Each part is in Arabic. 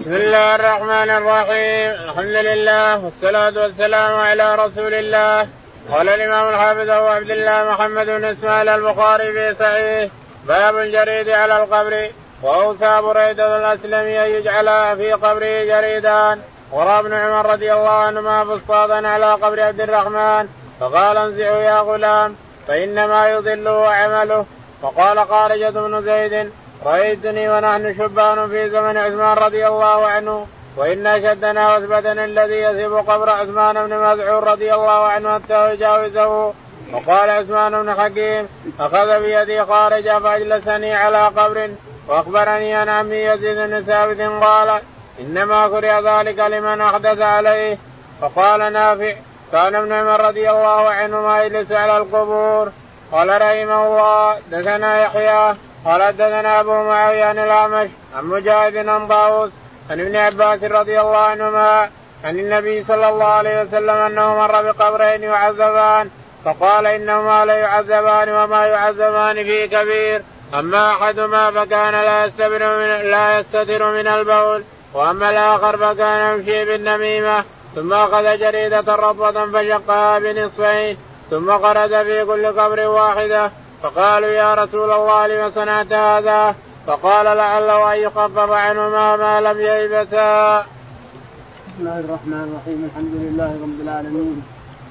بسم الله الرحمن الرحيم. الحمد لله والصلاة والسلام على رسول الله. قال الإمام الحافظ أبو عبد الله محمد بن إسماعيل البخاري في صحيح باب الجريد على القبر. وأوصى بريدة الأسلمي أن يجعل في قبره جريدان. ورى ابن عمر رضي الله عنهما فصادا على قبر عبد الرحمن. فقال انزعوا يا غلام فإنما يضله عمله. وقال خارجة بن زيد رأيتني ونحن شبان في زمن عثمان رضي الله عنه وإن شدنا وثبتنا الذي يسب قبر عثمان بن مزعور رضي الله عنه حتى يجاوزه. وقال عثمان بن حكيم أخذ بيدي خارجا فأجلسني على قبر وأخبرني عن عمي يزيد بن ثابت قال إنما كره ذلك لمن أحدث عليه. فقال نافع كان ابن عمر رضي الله عنهما يجلس على القبور. قال رحمه الله دثنا يحيى قال حدثنا أبو معاوية عن الأعمش عن مجاهد عن طاووس عن ابن عباس رضي الله عنهما عن النبي صلى الله عليه وسلم أنه مر بقبرين يعذبان فقال إنهما ليعذبان وما يعذبان في كبير أما أحدهما فكان لا يستتر من لا يستتر من البول وأما الآخر فكان يمشي بالنميمة ثم أخذ جريدة رطبه فشقها بنصفين ثم غرز في كل قبر واحدة فقالوا يا رسول الله لم صنعت هذا فقال لعله أن يخفف عنهما ما لم ييبسا. بسم الله الرحمن الرحيم الحمد لله رب العالمين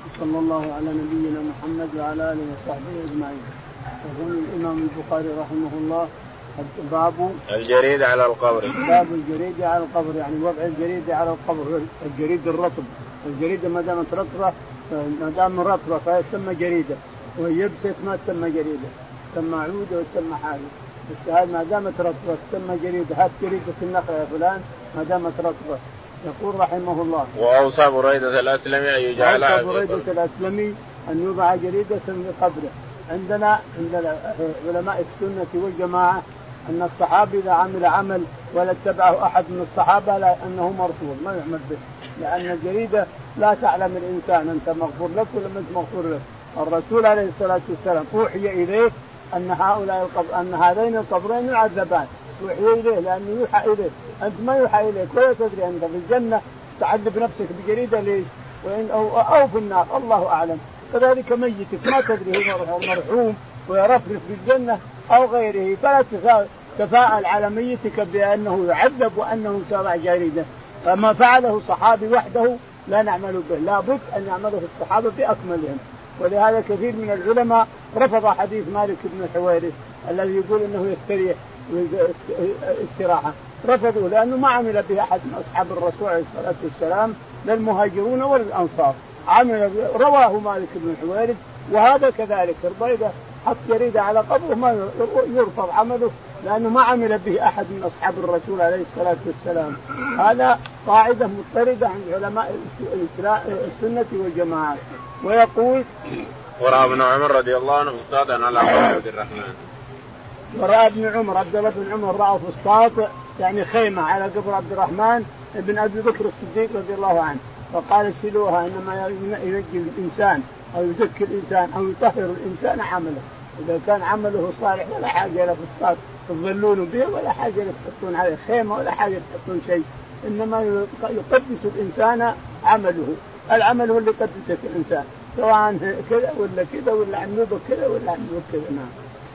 وصلى الله على نبينا محمد وعلى آله وصحبه أجمعين. يقول الإمام البخاري رحمه الله باب الجريد على القبر باب الجريد على القبر يعني وضع الجريد على القبر الجريد الرطب الجريده ما دامت رطبة ما دام رطبة فيسمى جريدة ويبست ما تسمى جريدة تسمى عودة وتسمى حاجة. الشهاده ما دامت رطبة تسمى جريدة هات جريدة النخلة يا فلان ما دامت رطبة. يقول رحمه الله. وأوصى بريدة الأسلمي أن يجعل اوصى بريدة الأسلمي أن يوضع جريدة في قبره. عندنا عند علماء السنة والجماعة أن الصحابي إذا عمل عمل ولا اتبعه أحد من الصحابة لا أنه مرفوض ما يعمل به. لأن الجريدة لا تعلم الإنسان أنت مغفور لك ولا انت مغفور لك. الرسول عليه الصلاة والسلام أوحي اليك أن هؤلاء القبر أن هذين القبرين يعذبان. يوحي إليه لأنه يوحى إليه. أنت ما يوحى إليك ولا تدري أنت في الجنة تعذب نفسك بجريدة ليش؟ وإن أو, أو في النار. الله أعلم. كذلك ميتك ما تدري هو مرحوم ويرفرف في الجنة أو غيره. فلا تفاءل على ميتك بأنه يعذب وأنه تابع جريدة. فما فعله صحابي وحده لا نعمل به. لابد أن يعمله الصحابة بأكملهم. ولهذا كثير من العلماء رفض حديث مالك بن الحويرث الذي يقول إنه يستريح استراحة. رفضوا لأنه ما عمل به أحد من أصحاب الرسول عليه الصلاة والسلام لا المهاجرون ولا الأنصار. عمل رواه مالك بن الحويرث وهذا كذلك. البيضة حط جريدة على قبره ما يرفض عمله. لأنه ما عمل به أحد من أصحاب الرسول عليه الصلاة والسلام. هذا قاعدة مضطردة عند علماء السنة والجماعة. ويقول ورأى ابن عمر رضي الله عنه فسطاطا على عبد الرحمن. ورأى ابن عمر عبد الله بن عمر رأى فسطاط يعني خيمة على قبر عبد الرحمن ابن أبي بكر الصديق رضي الله عنه. فقال شيلوها إنما ينجي الإنسان أو يزكي الإنسان أو يطهر الإنسان عمله. إذا كان عمله صالح ولا حاجة لا فسطاط. تظلون به ولا حاجة تحطون عليه خيمة ولا حاجة تحطون شيء. إنما يقدس الإنسان عمله. العمل هو اللي يقدسك الإنسان؟ سواء كذا ولا كذا ولا عنوبه كذا ولا عنوبه كذا. نعم.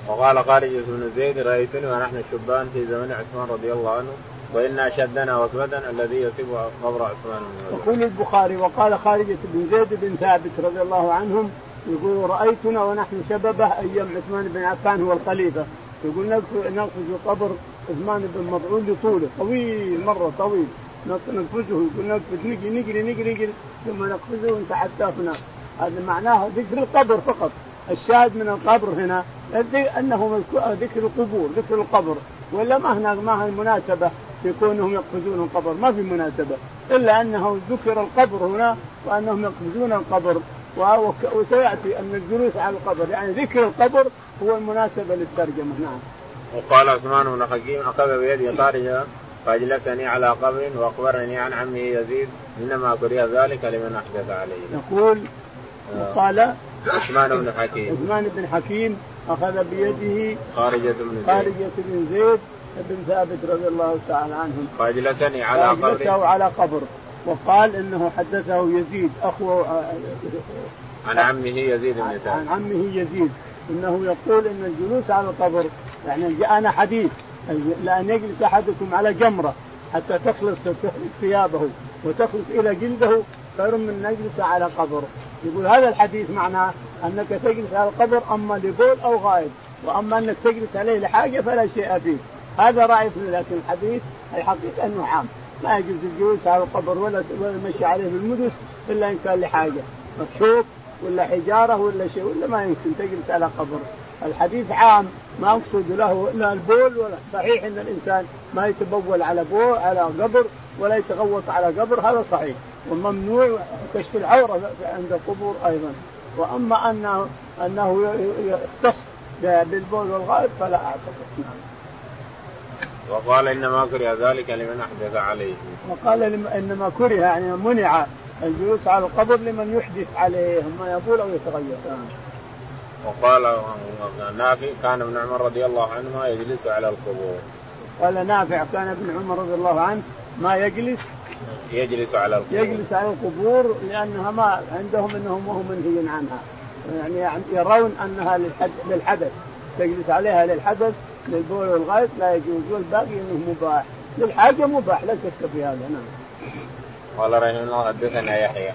وقال خالد بن زيد رأيتني ونحن شبان في زمن عثمان رضي الله عنه وإن أشدنا وثبتا الذي يصيب قبر عثمان يقول البخاري وقال خالد بن زيد بن ثابت رضي الله عنهم يقول رأيتنا ونحن شببه أيام عثمان بن عفان هو الخليفة. يقول نقفز قبر عثمان بن مضعون لطوله طويل مرة طويل. نقفزه يقول نقفز نجري نجري نجري نجري. ثم نقفزه ونتحداه هناك هذا معناه ذكر القبر فقط. الشاهد من القبر هنا أنه ذكر القبور ذكر القبر. ولا ما هناك ما هي مناسبة في كونهم يقفزون القبر. ما في مناسبة. إلا أنه ذكر القبر هنا وأنهم يقفزون القبر. وسيأتي أن الجلوس على القبر. يعني ذكر القبر هو المناسبه للترجمة نعم. وقال عثمان بن حكيم أخذ بيدي خارجا فاجلسني على قبر وأخبرني عن عمه يزيد إنما كره ذلك لمن أحدث عليه. يقول قال عثمان بن حكيم. عثمان بن حكيم أخذ بيده خارجة بن زيد. خارجة بن زيد بن ثابت رضي الله تعالى عنهم فاجلسني على قبر. فاجلسه على قبر. وقال إنه حدثه يزيد أخو عن عمه يزيد بن ثابت. عن عمه يزيد. إنه يقول إن الجلوس على القبر يعني جاءنا حديث لأن يجلس أحدكم على جمرة حتى تخلص ثيابه وتخلص إلى جلده خير من أن يجلس على قبر. يقول هذا الحديث معناه أنك تجلس على القبر أما لبول أو غائب وأما أنك تجلس عليه لحاجة فلا شيء فيه. هذا رأي لكن الحديث الحقيقة أنه عام. ما يجوز الجلوس على القبر ولا ولا المشي عليه في المدس إلا إن كان لحاجة. مكشوف ولا حجارة ولا شيء ولا ما يمكن تجلس على قبر الحديث عام ما أقصد له إلا البول ولا صحيح إن الإنسان ما يتبول على بول على قبر ولا يتغوط على قبر هذا صحيح وممنوع كشف العورة عند القبور أيضا وأما انه أنه يختص بالبول والغائب فلا أعتقد نعم. وقال إنما كره ذلك لمن أحدث عليه. وقال إنما كره يعني منع الجلوس على القبر لمن يحدث عليه اما يبول أو يتغير. وقال نافع كان ابن عمر رضي الله عنهما يجلس على القبور. قال نافع كان ابن عمر رضي الله عنه ما يجلس؟ يجلس على القبور. يجلس على القبور لأنها ما عندهم إنهم وهم منهي عنها. يعني يرون أنها للحدث. تجلس عليها للحدث للبول والغائط لا يجوز. والباقي إنه مباح. للحاجة مباح لا شك في هذا. نعم. قال رحمه الله حدثنا يحيى.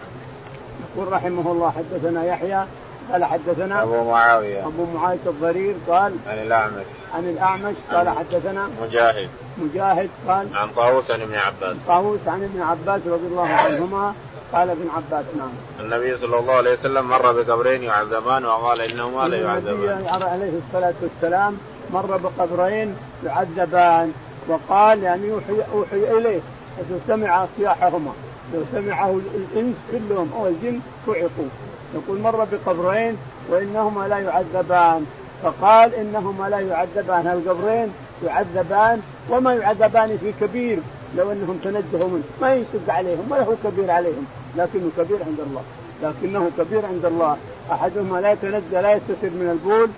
يقول رحمه الله حدثنا يحيى قال حدثنا أبو معاوية. أبو معاوية الضرير قال عن الأعمش. عن الأعمش قال حدثنا مجاهد. مجاهد قال عن طاووس عن ابن عباس. طاووس عن ابن عباس رضي الله عنهما قال ابن عباس نعم. النبي صلى الله عليه وسلم مر بقبرين يعذبان وقال انهما لا يعذبان النبي عليه الصلاة والسلام مر بقبرين يعذبان وقال يعني يوحي أوحي إليه اذا سمع صياحهما. لو سمعه الإنس كلهم أو الجن صعقوا يقول مر بقبرين وإنهما لا يعذبان. فقال إنهما لا يعذبان. القبرين يعذبان؟ وما يعذبان في كبير. لو أنهم تنزهوا منه. ما يشق عليهم. ولا هو كبير عليهم. لكنه كبير عند الله. لكنه كبير عند الله. أحدهما لا يتنزه لا يستتر من البول.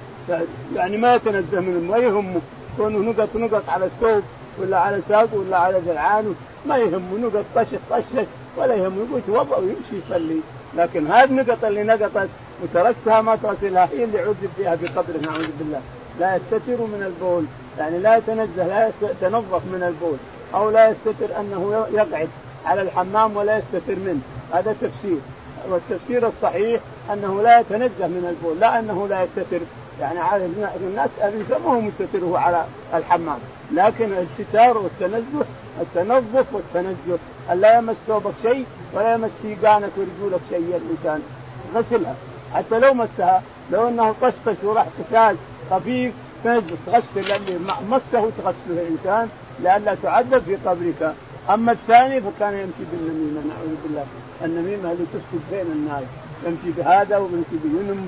يعني ما يتنزه من ما يهمه. كونه نقط نقط على الثوب. ولا على ساقه ولا على ذرعانه ما يهمه نقط طشت طشت ولا يهمه يقول يتوضا ويمشي يصلي. لكن هذه النقط اللي نقطت وتركتها ما تصلها هي اللي عذب فيها بقدره نعوذ بالله. لا يستتر من البول يعني لا يتنزه لا يتنظف من البول أو لا يستتر أنه يقعد على الحمام ولا يستتر منه. هذا تفسير. والتفسير الصحيح أنه لا يتنزه من البول لا أنه لا يستتر. يعني على الناس الانسان ما هو مستتر هو على الحمام. لكن الستار والتنزه التنظف والتنزه الا يمس ثوبك شيء ولا يمس سيقانك ورجولك شيء الإنسان. غسلها. حتى لو مسها لو انه طشطش وراح كساج خفيف تغسل اللي مسه تغسله الإنسان لئلا تعذب في قبرك. أما الثاني فكان يمشي بالنميمة. نعوذ بالله. النميمة اللي تفسد بين الناس. يمشي بهذا ويمشي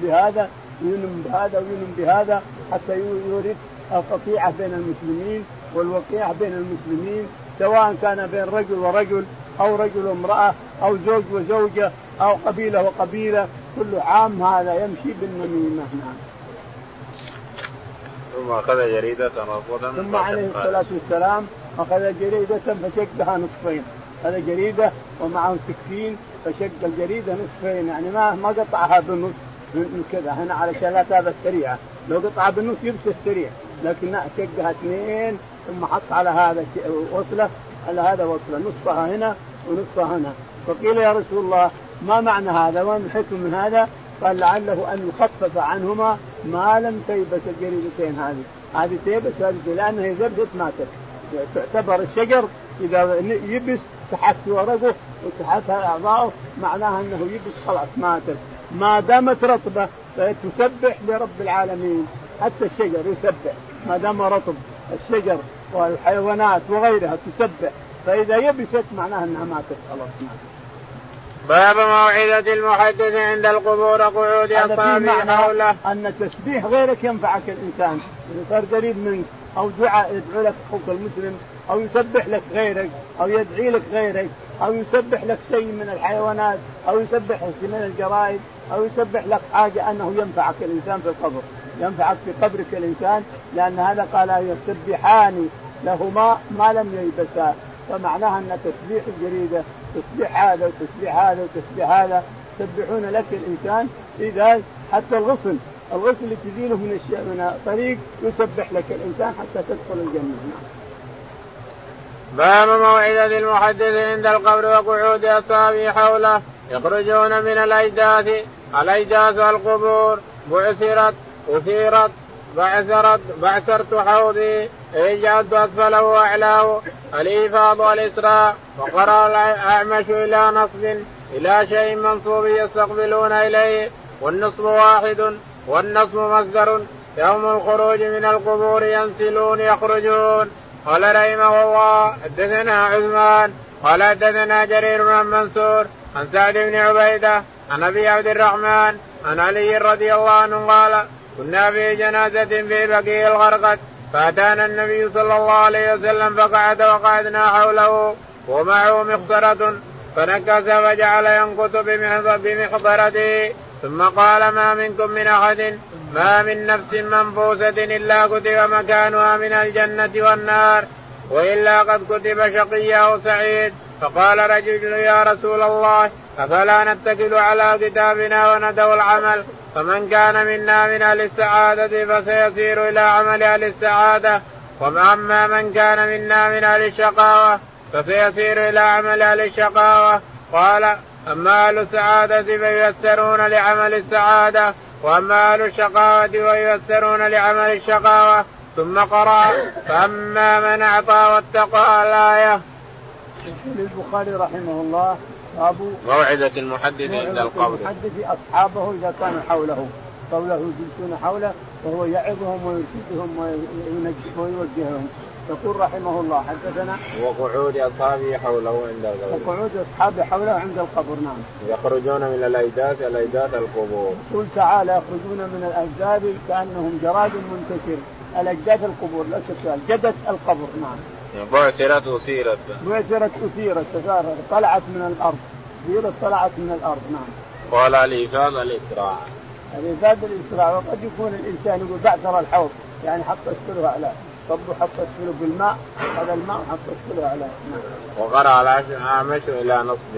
بهذا. وينم بهذا وينم بهذا حتى يورث القطيعه بين المسلمين والوقيعة بين المسلمين سواء كان بين رجل ورجل أو رجل وامرأة أو زوج وزوجة أو قبيلة وقبيلة. كل عام هذا يمشي بالنميمة نعم. ثم أخذ جريدة رفضا ثم عليه الصلاة والسلام أخذ جريدة فشقها نصفين. هذا جريدة ومعه سكين فشق الجريدة نصفين. يعني ما ما قطعها بالنص من كذا. هنا علشان لا تيبس سريعه لو قطعها بالنص يبست سريع لكن شقها اثنين ثم حط على هذا وصلة. على هذا وصلة. نصفها هنا ونصفها هنا. فقيل يا رسول الله ما معنى هذا؟ وما الحكم من هذا؟ قال لعله أن يخفف عنهما ما لم تيبس الجريدتين هذه. هذه تيبس هذه لأنها اذا يبست ماتت. تعتبر الشجر إذا يبس تحت ورقه وتحت اعضائه معناها أنه يبس خلاص ماتت. ما دامت رطبة فتسبح لرب العالمين. حتى الشجر يسبح ما دام رطب الشجر والحيوانات وغيرها تسبح. فإذا يبست معناها إنها ماتت خلاص ماتت باب موعظة المحدث عند القبور قعود أصحابه حولة. أن التسبيح غيرك ينفعك الإنسان. إذا صار قريب منك أو دعاء يدعو لك أخوك المسلم أو يسبح لك غيرك أو يدعي لك غيرك. أو يسبح لك شيء من الحيوانات أو يسبح من الجرائد أو يسبح لك حاجة أنه ينفعك الإنسان في القبر. ينفعك في قبرك الإنسان لأن هذا قال يسبحان لهما ما لم يلبسا. فمعناها أن تسبيح الجريدة تسبيح هذا وتسبيح هذا وتسبيح هذا. يسبحون لك الإنسان إذا حتى الغسل الغسل اللي تزيله من من الطريق يسبح لك الإنسان حتى تدخل الجنة. نعم. باب موعظة المحدث عند القبر وقعود أصحابه حوله. يخرجون من الأجداث الأجداث القبور بعثرت أثيرت بعثرت بعثرت حوضي. اي جعلت أسفله وأعلاه. الايفاض والإسراء. وقرا الأعمش إلى نصب إلى شيء منصوب يستقبلون إليه. والنصب واحد والنصب مصدر. يوم الخروج من القبور ينسلون يخرجون. قال رحمه الله حدثنا عثمان قال حدثنا جرير بن منصور عن سعد بن عبيدة عن أبي عبد الرحمن عن علي رضي الله عنه قال كنا في جنازة في بقيع الغرقد فأتانا النبي صلى الله عليه وسلم فقعد وقعدنا حوله ومعه مخصرة فنكس فجعل ينكت بمخبرته ثم قال ما منكم من أحد ما من نفس منفوسة إلا كتب مكانها من الجنة والنار وإلا قد كتب شقي أو سعيد. فقال رجل يا رسول الله أفلا نتكل على كتابنا وندعو العمل؟ فمن كان منا من أهل السعادة فسيسير إلى عمل أهل السعادة. وأما من كان منا من أهل الشقاوة فسيسير إلى عمل أهل الشقاوة. قال أما أهل السعادة فييسرون لعمل السعادة وأما أهل الشقاوة فييسرون لعمل الشقاوة. ثم قرأ فأما من أعطى واتقى الآية. يقول البخاري رحمه الله باب موعظة المحدث عند القبر المحدث أصحابه إذا كانوا حوله. حوله يجلسون حوله وهو يعظهم ويرشدهم ويوجههم. يقول رحمه الله حدثنا؟ وقعود اصحابه حوله عند القبر. وقعود اصحابه حوله عند القبر نعم. يخرجون من الاجداث الاجداث القبور. يقول تعالى يخرجون من الاجداث كأنهم جراد منتشر. الاجداث القبور لا شك جدت القبر نعم. بعثرت أثيرت. بعثرت أثيرت طلعت من الأرض. أثيرت طلعت من الأرض نعم. قال الإيفاض الإسراع. الإيفاض الإسراع وقد يكون الإنسان يقول بعثر الحوض يعني حط أسفله على صبوا حط أسفله بالماء. هذا الماء وحط أسفله على نعم وقرأ الأعمش إلى نصب.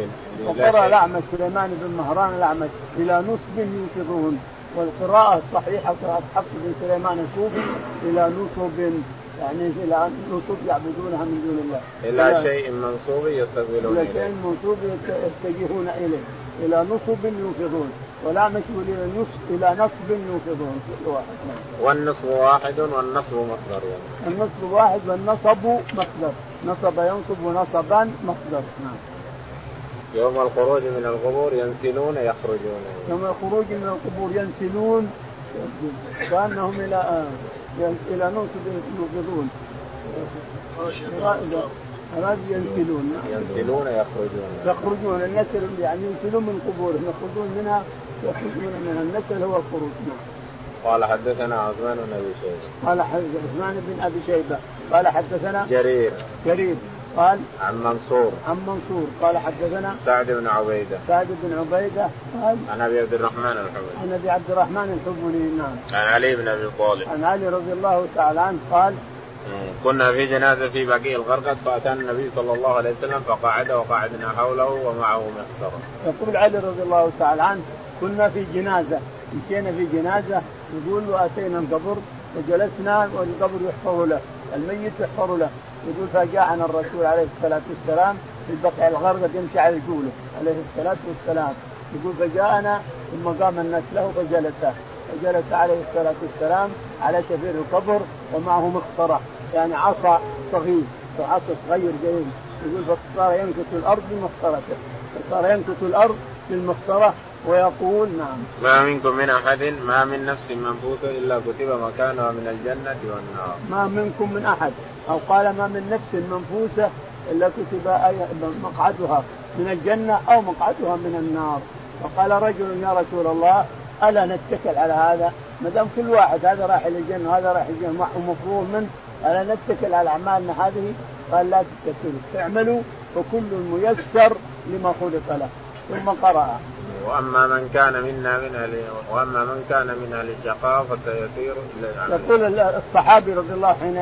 وقرأ الأعمش سليمان بن مهران الأعمش. إلى نصب يوقظون والقراءة الصحيحة قراءة حفص بن سليمان الكوفي. إلى نصب يعني إلى نصوب يعبدونها من دون الله. إلى شيء منصوب يستقبلون إلى شيء منصوب يتجهون إليه. إلى نصب يوفضون ولا مشهور إلى نصب إلى نصب يوفضون كل واحد والنصب واحد والنصب مصدر يعني. النصب واحد والنصب مصدر نصب ينصب نصبا مصدر نعم. يوم الخروج من القبور ينسلون يخرجون. يوم الخروج من القبور ينسلون. كأنهم إلى آه إلى ننصب يوقظون. أراد ينسلون. ينسلون يخرجون. يخرجون. النسل يعني ينسلون من قبورهم. يخرجون منها يخرجون منها النسل هو الخروج نعم. قال حدثنا عثمان بن أبي شيبة. قال عثمان بن أبي شيبة. قال حدثنا جرير. جرير. قال عن منصور. عن منصور. قال حدثنا سعد بن عبيدة. سعد بن عبيدة. قال عن أبي عبد الرحمن الحبلي عن أبي عبد الرحمن الحبلي نعم. عن علي بن أبي طالب. عن علي رضي الله تعالى عنه قال كنا في جنازة في بقيع الغرقد فأتانا النبي صلى الله عليه وسلم فقعد وقعدنا حوله ومعه مخصرة. يقول علي رضي الله تعالى عنه كنا في جنازة. مشينا في جنازة يقول وأتينا القبر وجلسنا والقبر يحفر له الميت يحفر له. يقول فجاءنا الرسول عليه الصلاة والسلام في البقع الغرقد يمشي على رجوله عليه الصلاة والسلام. يقول فجاءنا ثم قام الناس له فجلس. فجلس عليه الصلاة والسلام على شفير القبر ومعه مخصره يعني عصا صغير عصا صغير جيد يقول فصار ينكت الأرض بمخصرته فصار ينكت الأرض بالمخصره ويقول نعم. ما منكم من أحد ما من نفس منفوسه إلا كتب مكانها من الجنة والنار. ما منكم من أحد. أو قال ما من نفس منفوسة إلا كتب مقعدها من الجنة أو مقعدها من النار. فقال رجل يا رسول الله ألا نتكل على هذا؟ ما دام كل واحد هذا راح إلى الجنة وهذا راح الجنة ومفروض من ألا نتكل على أعمالنا هذه؟ قال لا تتكلوا اعملوا فكل ميسر لما خلق له. ثم قرأ. وأما من كان منا من أهل وأما من كان من أهل الشقاء فسيسير إلى العمل. يقول الصحابي رضي الله حين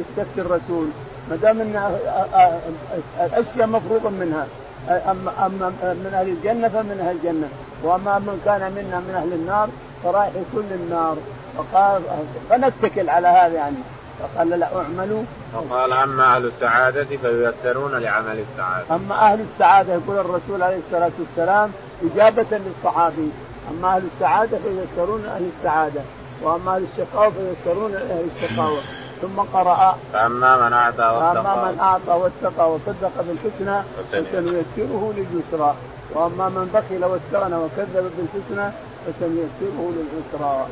يستفتي الرسول ما دام إن الأشياء مفروغ منها اما أما من أهل الجنة فمن أهل الجنة وأما من كان منا من أهل النار فرايح كل النار. فقال فنتكل على هذا يعني. فقال لا اعملوا. وقال أما أهل السعادة فييسرون لعمل السعادة. أما أهل السعادة يقول الرسول عليه الصلاة والسلام إجابة للصحابي. أما أهل السعادة فييسرون أهل السعادة. وأما أهل الشقاوة فييسرون أهل الشقاوة. ثم قرأ فأما من أعطى واتقى. فأما من أعطى واتقى وصدق بالحسنى فسنيسره لليسرى. وأما من بخل واستغنى وكذب بالحسنى فسنيسره للعسرى.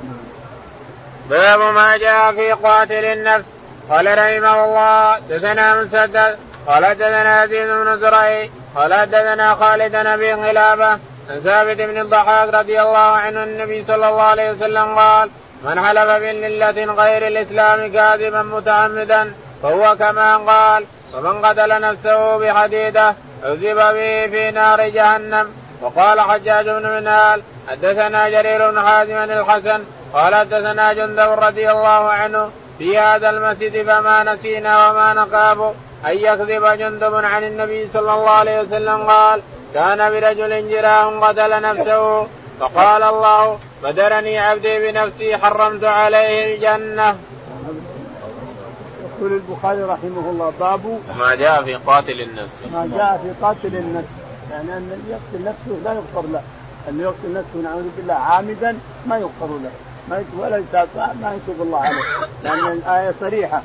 باب ما جاء في قاتل النفس. قال رحمه الله دثنا مسدد قال دثنا يزيد بن زرعي قال دثنا خالد بن خلافه عن ثابت بن الضحاك رضي الله عنه النبي صلى الله عليه وسلم قال من حلف بملة غير الإسلام كاذبا متعمدا فهو كما قال ومن قتل نفسه بحديدة عذب به في نار جهنم وقال حجاج بن منال حدثنا جرير بن حازم الحسن قال حدثنا جندب رضي الله عنه في هذا المسجد فما نسينا وما نخاف. أن يكذب جندب عن النبي صلى الله عليه وسلم قال كان برجل جراه قتل نفسه. فقال الله بدرني عبدي بنفسي حرمت عليه الجنة. يقول البخاري رحمه الله باب ما جاء في قاتل النفس. ما جاء في قاتل النفس. يعني أن اللي يقتل نفسه لا يغفر له. اللي يقتل نفسه نعوذ بالله عامدا ما يغفر له. ما ولا ما يتوب الله عليه لأن الآية صريحة.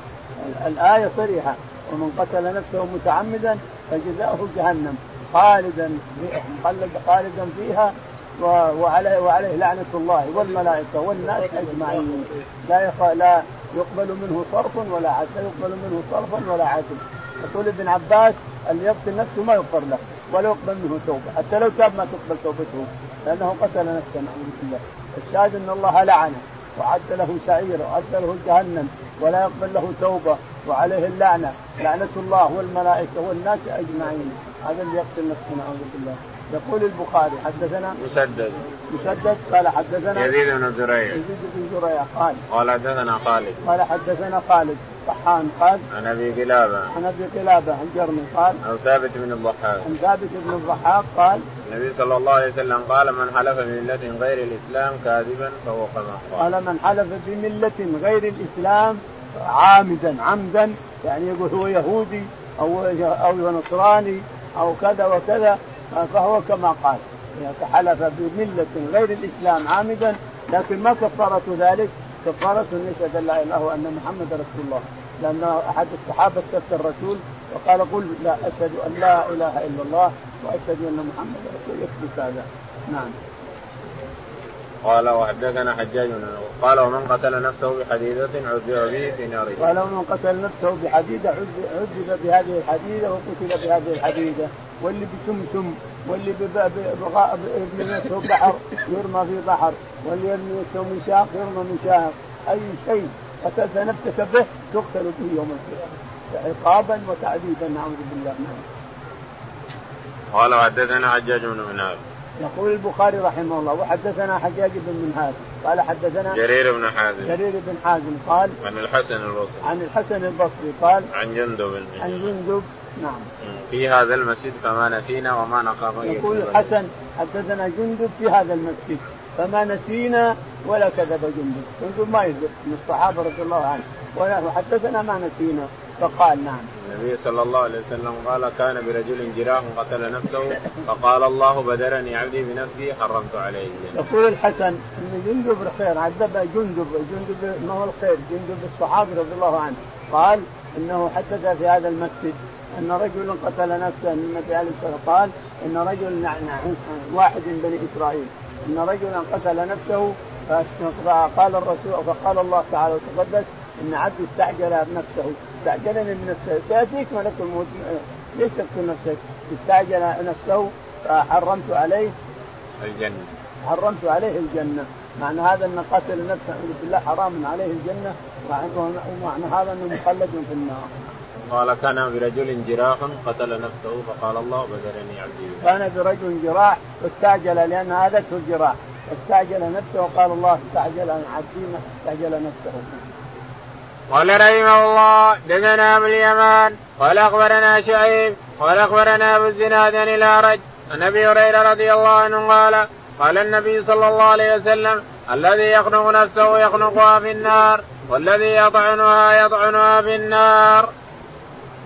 الآية صريحة. ومن قتل نفسه متعمدا فجزاؤه جهنم. خالدا خالدا فيها وعليه وعليه لعنة الله والملائكة والناس أجمعين. لا لا يقبل منه صرف ولا عدل لا يقبل منه صرفا ولا عدل يقول ابن عباس اللي يقتل نفسه ما يغفر له. ولا يقبل منه توبة. حتى لو تاب ما تقبل توبته. لأنه قتل نفسه. نعوذ بالله. الشاهد إن الله لعنه. وعد له سعير وعد له جهنم ولا يقبل له توبة وعليه اللعنة. لعنة الله والملائكة والناس أجمعين. هذا اللي يقتل نفسه نعوذ بالله. يقول البخاري حدثنا مسدد. مسدد قال حدثنا يزيد بن زريع. يزيد بن زريع قال قال حدثنا خالد. قال حدثنا خالد. طحان قال عن أبي قلابة. عن أبي قلابة الجرمي قال. عن ثابت بن الضحاك. عن ثابت بن الضحاك قال النبي صلى الله عليه وسلم قال من حلف بملة غير الإسلام كاذبا فهو كما قال قال من حلف بملة غير الإسلام عامدا عمدا. يعني يقول هو يهودي أو أو نصراني أو كذا وكذا. فهو كما قال حلف بملة غير الإسلام عامدا لكن ما كفارة ذلك كفارة أن يشهد أن لا إله وأن محمد رسول الله. لأن أحد الصحابة استفتى الرسول وقال قل لا أشهد أن لا إله إلا الله وأشهد أن محمد رسول يكفي هذا. نعم. قال وحدثنا حجاج قال ومن قتل نفسه بحديدة عذب به في نار قال ومن قتل نفسه بحديدة عذب بهذه الحديدة وقتل بهذه الحديدة. واللي بتمتم واللي يرمي نفسه بحر يرمى في بحر واللي يرمي نفسه من شاق يرمى من شاق أي شيء قتلت نفسك به تقتل به يوم القيامة. عقابا وتعذيبا نعوذ بالله. قال وحدثنا حجاج بن منهار يقول البخاري رحمه الله وحدثنا حجاج بن منهاج قال حدثنا جرير بن حازم. جرير بن حازم قال عن الحسن البصري. عن الحسن البصري قال عن جندب عن جندب نعم. في هذا المسجد فما نسينا وما نخاف يقول الحسن حدثنا جندب في هذا المسجد فما نسينا ولا كذب جندب. جندب ما يكذب من الصحابة رضي الله عنه. ولا حدثنا ما نسينا. فقال نعم. النبي صلى الله عليه وسلم قال كان برجل جراه قتل نفسه فقال الله بدرني عبدي بنفسي حرمت عليه. يقول الحسن إن جندب خير عذب جندب جندب ما هو الخير؟ جندب الصحابي رضي الله عنه. قال إنه حدث في هذا المسجد أن رجلا قتل نفسه النبي عليه الصلاة قال إن رجل واحد من بني إسرائيل. إن رجلا قتل نفسه فقال الرسول فقال الله تعالى وتقدس إن عبدي استعجل بنفسه استعجلني بنفسه سيأتيك ملك الموت ليش تقتل نفسك؟ استعجل نفسه فحرمت عليه الجنة. حرمت عليه الجنة. معنى هذا أن قتل نعوذ بالله حرام عليه الجنة ومعنى هذا أنه مخلد في النار. قال كان برجل جراح قتل نفسه فقال الله بذرني عبدي. كان برجل جراح واستعجل لأن هذته الجراح. استعجل نفسه وقال الله استعجل عن عبدي استعجل نفسه. قال رحمه الله دثنا أبو اليمان قال أخبرنا شعيب قال أخبرنا أبو الزناد عن الأعرج عن أبي هريرة رضي الله عنه قال قال النبي صلى الله عليه وسلم الذي يخنق نفسه يخنقها في النار والذي يطعنها يطعنها في النار.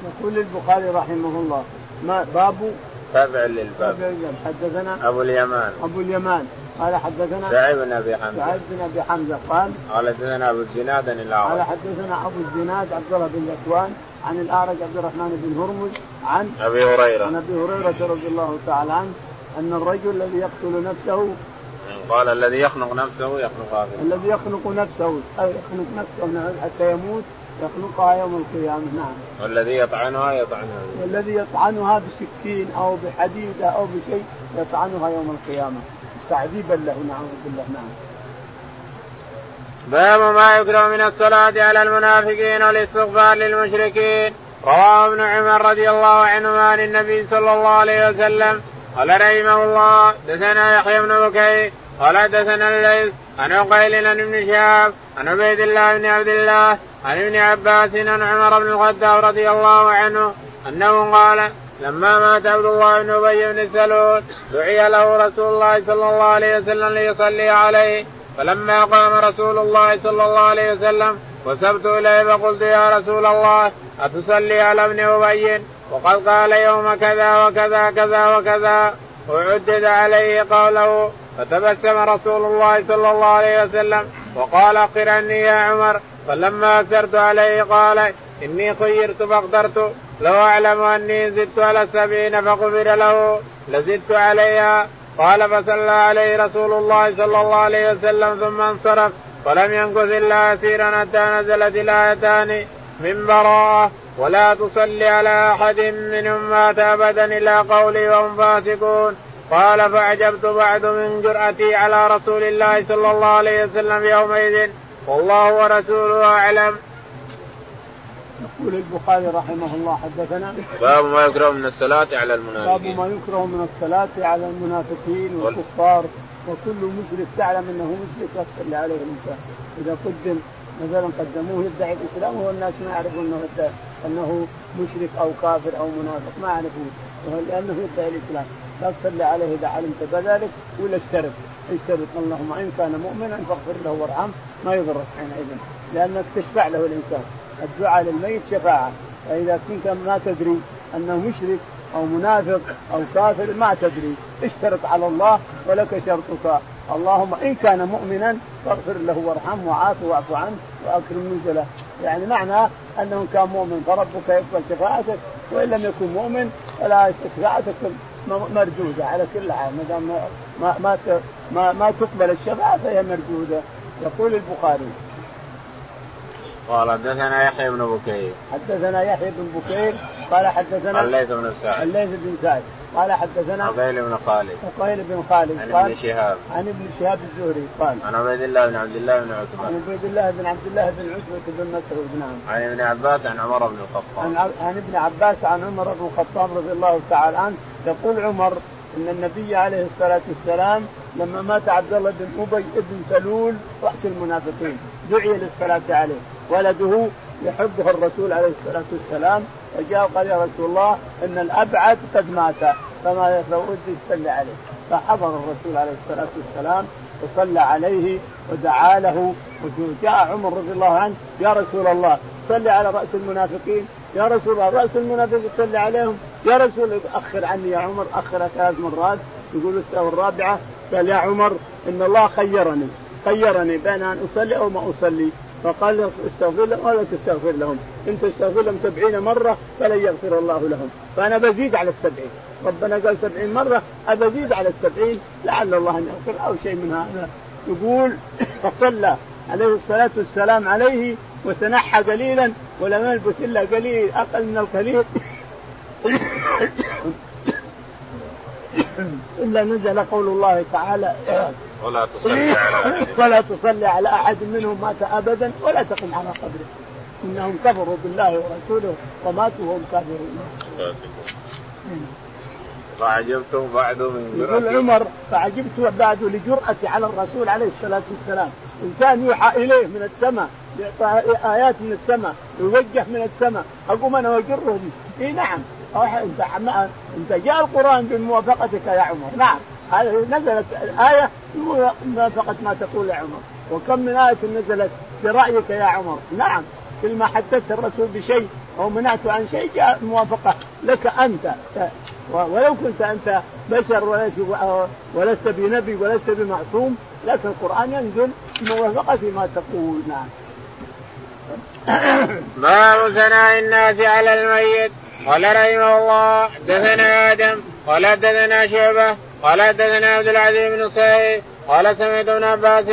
يقول البخاري رحمه الله ما باب؟ تابع للباب. حدثنا أبو اليمان. أبو اليمان. قال حدثنا شعيب بن أبي حمزة. شعيب بن أبي حمزة قال قال حدثنا أبو الزناد عن الأعرج. قال حدثنا أبو الزناد عبد الله بن ذكوان عن الأعرج عبد الرحمن بن هرمز عن أبي هريرة. عن أبي هريرة رضي الله تعالى عنه أن الرجل الذي يقتل نفسه قال الذي يخنق نفسه يخنقها في الذي يخنق نفسه أي يخنق نفسه حتى يموت يخنقها يوم القيامة نعم. والذي يطعنها يطعنها. والذي يطعنها بسكين أو بحديدة أو بشيء يطعنها يوم القيامة. تعذيبا له نعوذ بالله نعم. باب ما يكره من الصلاة على المنافقين والاستغفار للمشركين. رواه ابن عمر رضي الله عنهما عن النبي صلى الله عليه وسلم. قال رحمه الله دثنا يحيى بن بكير. قال دثنا الليث عن عقيل عن ابن شهاب عن عبيد الله بن عبد الله عن ابن عباس عن عمر بن الخطاب رضي الله عنه أنه قال لما مات عبد الله بن أبي بن سلول دعي له رسول الله صلى الله عليه وسلم ليصلي عليه. فلما قام رسول الله صلى الله عليه وسلم وسبت إليه فقلت يا رسول الله أتصلي على ابن أبي؟ وقد قال يوم كذا وكذا كذا وكذا. وعدد عليه قوله. فتبسم رسول الله صلى الله عليه وسلم وقال اقرني يا عمر. فلما اكثرت عليه قال إني خيرت فاخترت لو أعلم أني زدت على السبعين فغفر له لزدت عليها. قال فصلى عليه رسول الله صلى الله عليه وسلم ثم انصرف ولم ينكث إلا يسيرا حتى نزلت الآيتان من براءة. ولا تصلي على أحد منهم مات ابدا إلى قولي وهم فاسقون. قال فعجبت بعد من جرأتي على رسول الله صلى الله عليه وسلم يومئذ. والله ورسوله أعلم. يقول البخاري رحمه الله حدثنا باب ما يكره من الصلاة على المنافقين. باب ما يكره من الصلاة على المنافقين والكفار وكل مشرك تعلم أنه مشرك يصلي عليه الإنسان. إذا قدم مثلا قدموه يدعي الإسلام وهو الناس ما يعرفون أنه أنه مشرك أو كافر أو منافق ما يعرفون. لأنه يدعي الإسلام. لا تصلي عليه إذا علمت بذلك ولا اشترط. اشترط اللهم إن كان مؤمنا فاغفر له وارحمه ما يضرك حينئذ. لأنك تشفع له الإنسان. الدعاء للميت شفاعة. فإذا كنت ما تدري أنه مشرك أو منافق أو كافر ما تدري. اشترط على الله ولك شرطك. اللهم إن كان مؤمنا فاغفر له وارحمه وعافه واعف عنه وأكرم نزله. يعني معنى أنه كان مؤمن فربك يقبل شفاعتك وإن لم يكن مؤمن فلا شفاعتك مردودة على كل حال. ما دام ما ما ما, ما تقبل الشفاعة فهي مردودة. يقول البخاري قال حدثنا يحيى بن بكير. حدثنا يحيى بن بكير قال حدثنا الليث بن سعد. الليث بن سعد. قال حدثنا عقيل بن خالد. عقيل بن خالد عن ابن شهاب. عن ابن شهاب الزهري قال عن عبيد الله بن عبد الله بن عتبة. عن عبيد الله بن عبد الله بن عتبة بن مسعود نعم. عن ابن عباس عن عمر بن الخطاب. عن, عن ابن عباس عن عمر بن الخطاب رضي الله تعالى عنه يقول عمر إن النبي عليه الصلاة والسلام لما مات عبد الله بن أبي بن سلول رأس المنافقين دعي للصلاة عليه. ولده يحبه الرسول عليه الصلاة والسلام فجاء قال يا رسول الله إن الأبعد قد مات فما ودي تصلي عليه. فحضر الرسول عليه الصلاة والسلام وصلى عليه ودعا له. وجاء عمر رضي الله عنه يا رسول الله صلي على رأس المنافقين. يا رسول الله رأس المنافقين صلي عليهم. يا رسول أخر عني يا عمر اخر ثلاث مرات يقول السنة الرابعة قال يا عمر إن الله خيرني خيرني بين أن أصلي أو ما أصلي. فقال استغفر لهم ولا تستغفر لهم. إن تستغفر لهم سبعين مرة فلن يغفر الله لهم. فأنا بزيد على السبعين. ربنا قال سبعين مرة أبزيد على السبعين؟ لعل الله أن يغفر أو شيء من هذا. يقول فصلى عليه الصلاة والسلام عليه وتنحى قليلا ولم يلبث إلا قليل أقل من القليل. إلا نزل قول الله تعالى. ولا تصلي على ولا تصلي على أحد منهم مات أبدا ولا تقم على قبره. إنهم كفروا بالله ورسوله وماتوا وهم كافرون. فعجبت بعد من يقول عمر فعجبت بعد لجرأتي على الرسول عليه الصلاة والسلام. إنسان يوحى إليه من السماء يعطى آيات من السماء يوجه من السماء أقوم أنا وأجره إي نعم. انت انت جاء القرآن بموافقتك يا عمر. نعم. نزلت الايه بموافقه ما تقول يا عمر. وكم من آية نزلت برأيك يا عمر. نعم. كل ما حدثت الرسول بشيء أو منعته عن شيء جاء موافقة لك أنت. ولو كنت أنت بشر ولست بنبي ولست بمعصوم لكن القرآن ينزل بموافقة ما تقول. نعم. باب ثناء الناس على الميت. قال رحمه الله حدثنا آدم قال حدثنا شعبة قال حدثنا عبد العزيز بن صهيب قال سمعت ابن عباس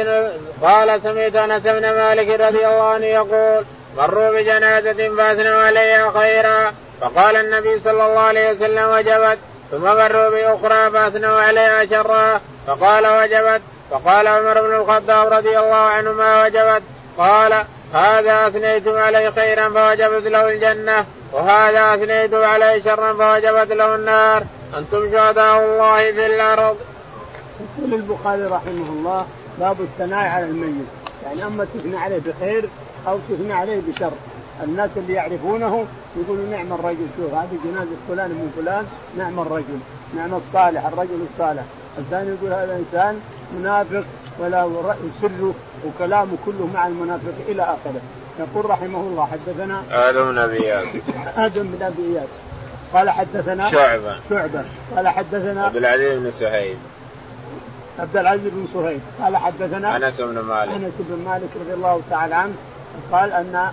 قال سمعت أنس بن مالك رضي الله عنه يقول مروا بجنازة فأثنوا عليها خيرا فقال النبي صلى الله عليه وسلم وجبت ثم مروا بأخرى فأثنوا عليها شرا. فقال وجبت فقال عمر بن الخطاب رضي الله عنه ما وجبت قال هذا اثنيتم عليه خيرا فوجبت له الجنة وهذا اثنيتم عليه شرا فوجبت له النار. أنتم شهداء الله في الأرض. يقول البخاري رحمه الله باب الثناء على الميت. يعني أما تثنى عليه بخير أو تثنى عليه بشر. الناس اللي يعرفونه يقولوا نعم الرجل شوف هذه جنازة فلان من فلان نعم الرجل نعم الصالح الرجل الصالح. الثاني يقول هذا إنسان منافق ولا سره. وكلامه كله مع المنافق إلى آخره. يقول رحمه الله حدثنا آدم بن أبي إياس. آدم بن أبي إياس. قال حدثنا شعبة. شعبة. قال حدثنا عبد العزيز بن سهيل. عبد العزيز بن سهيل. قال حدثنا أنس بن مالك. أنس بن مالك رضي الله تعالى عنه. قال أن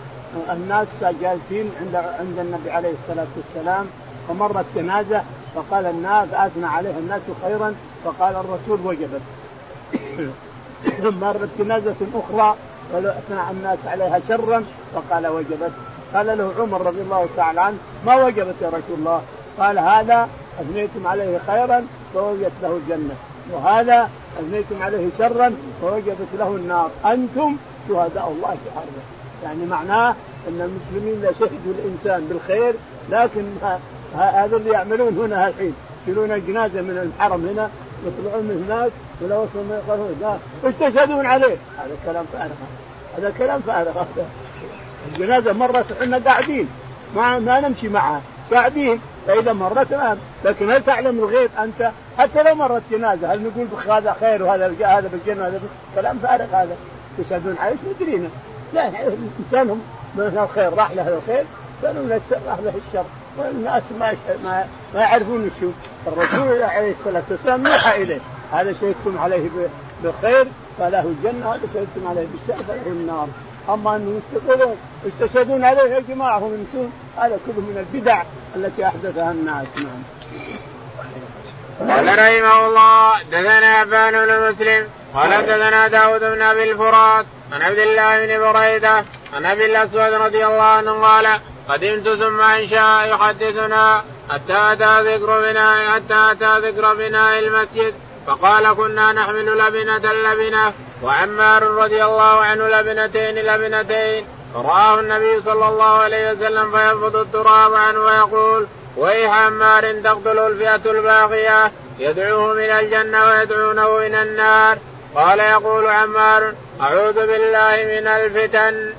الناس جالسين عند عند النبي عليه الصلاة والسلام فمرت جنازة فقال الناس آثنى عليها الناس خيرا فقال الرسول وجبت. ثم مرت جنازه أخرى اثنى الناس عليها شرا فقال وجبت. قال له عمر رضي الله تعالى عنه ما وجبت يا رسول الله؟ قال هذا أثنيتم عليه خيرا فوجدت له الجنة وهذا أثنيتم عليه شرا فوجبت له النار. أنتم شهداء الله في أرضه. يعني معناه أن المسلمين لا شهدوا الإنسان بالخير لكن هذا اللي يعملون هنا الحين. يشيلون الجنازة من الحرم هنا يطلعون من هناك ولا وصلوا ما يقولون إيش تشهدون عليه؟ هذا كلام فارغ هذا كلام فارغ هذا الجنازة مرت إحنا قاعدين. ما ما نمشي معها. قاعدين. فإذا مرت الآن. لكن هل تعلم الغيب أنت؟ حتى لو مرت جنازة هل نقول هذا خير وهذا هذا بالجنة هذا كلام فارغ هذا. تشهدون عليه ندرينا لا الانسان من الخير راح له الخير. من الشر راح له الشر. والناس ما, ما يعرفون شو. الرسول عليه الصلاة والسلام يوحى إليه. هذا شهدتم عليه بالخير فله الجنة وهذا شهدتم عليه بالشر فله النار. أما ان يستقرون يستشهدون عليه يا جماعة هم يمشون هذا كله من البدع التي أحدثها الناس. نعم. قال رحمه الله دثنا عبان بن مسلم قال دثنا داود بن أبي الفرات عن عبد الله بن بريدة عن أبي الأسود رضي الله عنه قال قدمت ثم انشا يحدثنا حتى اتى ذكر بناء حتى اتى ذكر بناء المسجد. فقال كنا نحمل لبنة لبنة وعمار رضي الله عنه لبنتين لبنتين. فرآه النبي صلى الله عليه وسلم فينفض التراب عنه ويقول ويح عمار تقتل الفئة الباقية. يدعوه من الجنة ويدعونه إلى النار. قال يقول عمار أعوذ بالله من الفتن.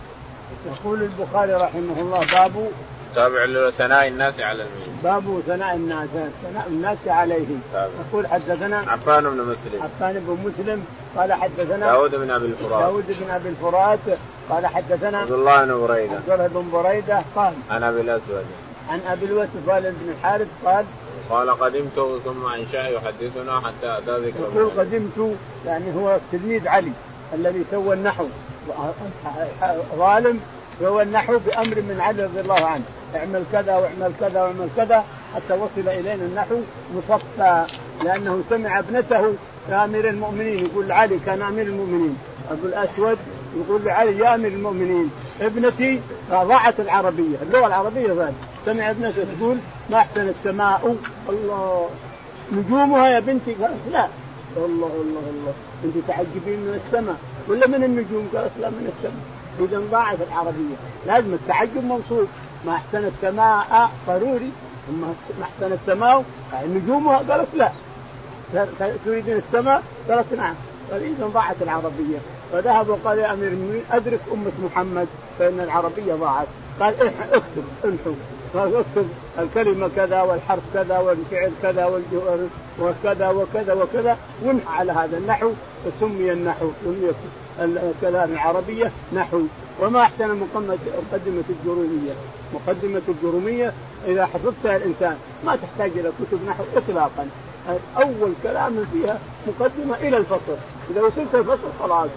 يقول البخاري رحمه الله باب تابع لثناء الناس على الميت. باب ثناء الناس ثناء الناس عليه يقول حدثنا عفان بن مسلم. عفان بن مسلم قال حدثنا داود بن أبي الفرات. داود بن أبي الفرات قال حدثنا عبد الله بن بريدة. عبد الله بن بريدة قال عن أبي الأسود. عن أبي الأسود قال بن الحارث قال قال قدمت ثم انشا يحدثنا حتى أتى ذكر يقول قدمت يعني هو تلميذ علي الذي سوى النحو. ظالم سوى النحو بأمر من علي رضي الله عنه. اعمل كذا واعمل كذا واعمل كذا حتى وصل إلينا النحو مصفى. لأنه سمع ابنته أمير المؤمنين. يقول لعلي كان أمير المؤمنين. أبو الأسود يقول لعلي يا أمير المؤمنين. ابنتي ضاعت العربية. اللغة العربية ذلك سمع ابنته تقول ما أحسن السماء. الله. نجومها يا بنتي. قالت لا. الله الله الله أنت تعجبين من السماء. ولا من النجوم؟ قالت لا من السماء. اذا ضاعت العربية. لازم التعجب منصوب ما أحسن السماء ضروري. ما أحسن السماء نجومها قالت لا. تريدين السماء؟ قالت نعم. قال اذا ضاعت العربية. فذهب وقال يا أمير المؤمنين أدرك أمة محمد فإن العربية ضاعت. قال اكتب انحو قال اكتب الكلمة كذا والحرف كذا والفعل كذا وكذا وكذا وكذا. وانحى على هذا النحو. فسمي النحو. سمي الكلام العربية نحو. وما أحسن مقدمة الجروميه مقدمة الجروميه إذا حفظتها الإنسان ما تحتاج إلى كتب نحو اطلاقا. أول كلام فيها مقدمة إلى الفصل. إذا وصلت الفصل خلاص.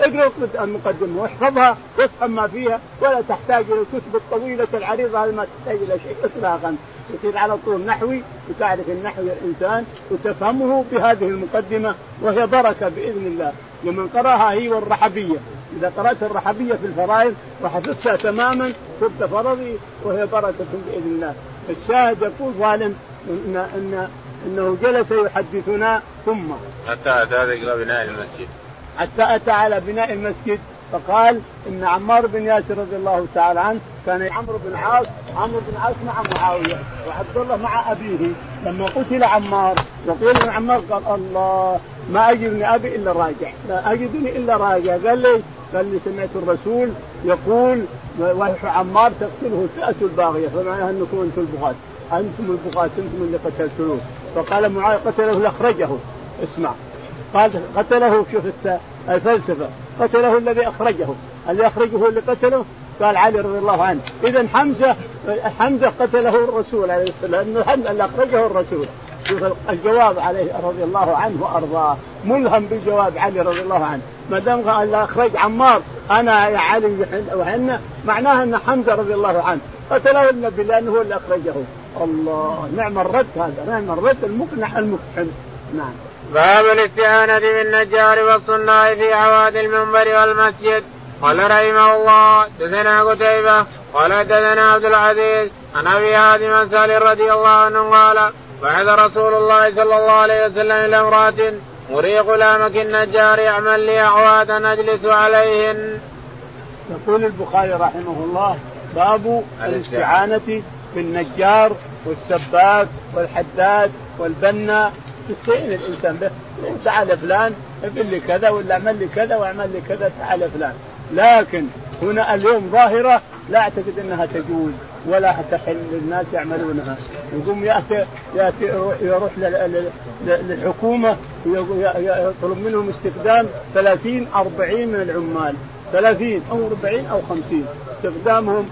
اقرأ المقدمة واحفظها وافهم ما فيها. ولا تحتاج إلى الكتب الطويلة العريضة هذه ما تحتاج إلى شيء اطلاقا. يصير على طول نحوي وتعرف النحو يا انسان وتفهمه بهذه المقدمة وهي بركة بإذن الله. لمن قرأها هي والرحبية. إذا قرأت الرحبية في الفرائض وحفظتها تماما صرت فرضي وهي بركة بإذن الله. الشاهد يقول ظالم ان ان إنه جلس يحدثنا ثم. حتى أتى ذكر بناء المسجد. حتى أتى على بناء المسجد. فقال إن عمار بن ياسر رضي الله تعالى عنه كان عمرو بن عاص عمرو بن عاص مع معاوية وعبد الله مع أبيه. لما قتل عمار وقيل ان عمار قال الله ما أجدني أبي إلا راجع. لا أجدني إلا راجع. قال لي قال لي سمعت الرسول يقول ويح عمار تقتله الفئه الباغية. فمعناها أنكم أنتم البغاة. أنتم البغاة أنتم اللي قتلتوه فقال معاوية قتله لأخرجه. اسمع. قال قتله شوف الفلسفة. قتله الذي أخرجه. اللي أخرجه اللي قتله قال علي رضي الله عنه. اذا حمزة حمزة قتله الرسول عليه السلام لأنه حمزة اللي أخرجه الرسول. شوف الجواب عليه رضي الله عنه وأرضاه. ملهم بالجواب علي رضي الله عنه. ما دام قال أخرج عمار أنا يا علي وحنا معناها أن حمزة رضي الله عنه قتله النبي لأنه هو اللي أخرجه. الله نعم الرد هذا نعم الرد المقنع المفحم نعم. باب الاستعانة بالنجار والصناع في عواد المنبر والمسجد قال رحمه الله دثنا قتيبة قال دثنا عبد العزيز عن أبي هادم سال رضي الله عنه قال بعث رسول الله صلى الله عليه وسلم إلى امرأة مري غلامك النجار يعمل لي اعوادا أجلس عليهن. يقول البخاري رحمه الله باب الاستعانة بالنجار والسباك والحداد والبنا تستعين الانسان به تعال فلان ابن لي كذا ولا اعمل لي كذا واعمل لي كذا تعال فلان. لكن هنا اليوم ظاهرة لا أعتقد إنها تجوز ولا تحل للناس يعملونها. يقوم ياتي يأتي يروح للحكومة يطلب منهم استخدام 30 40 من العمال. 30 أو 40 أو 50 استخدامهم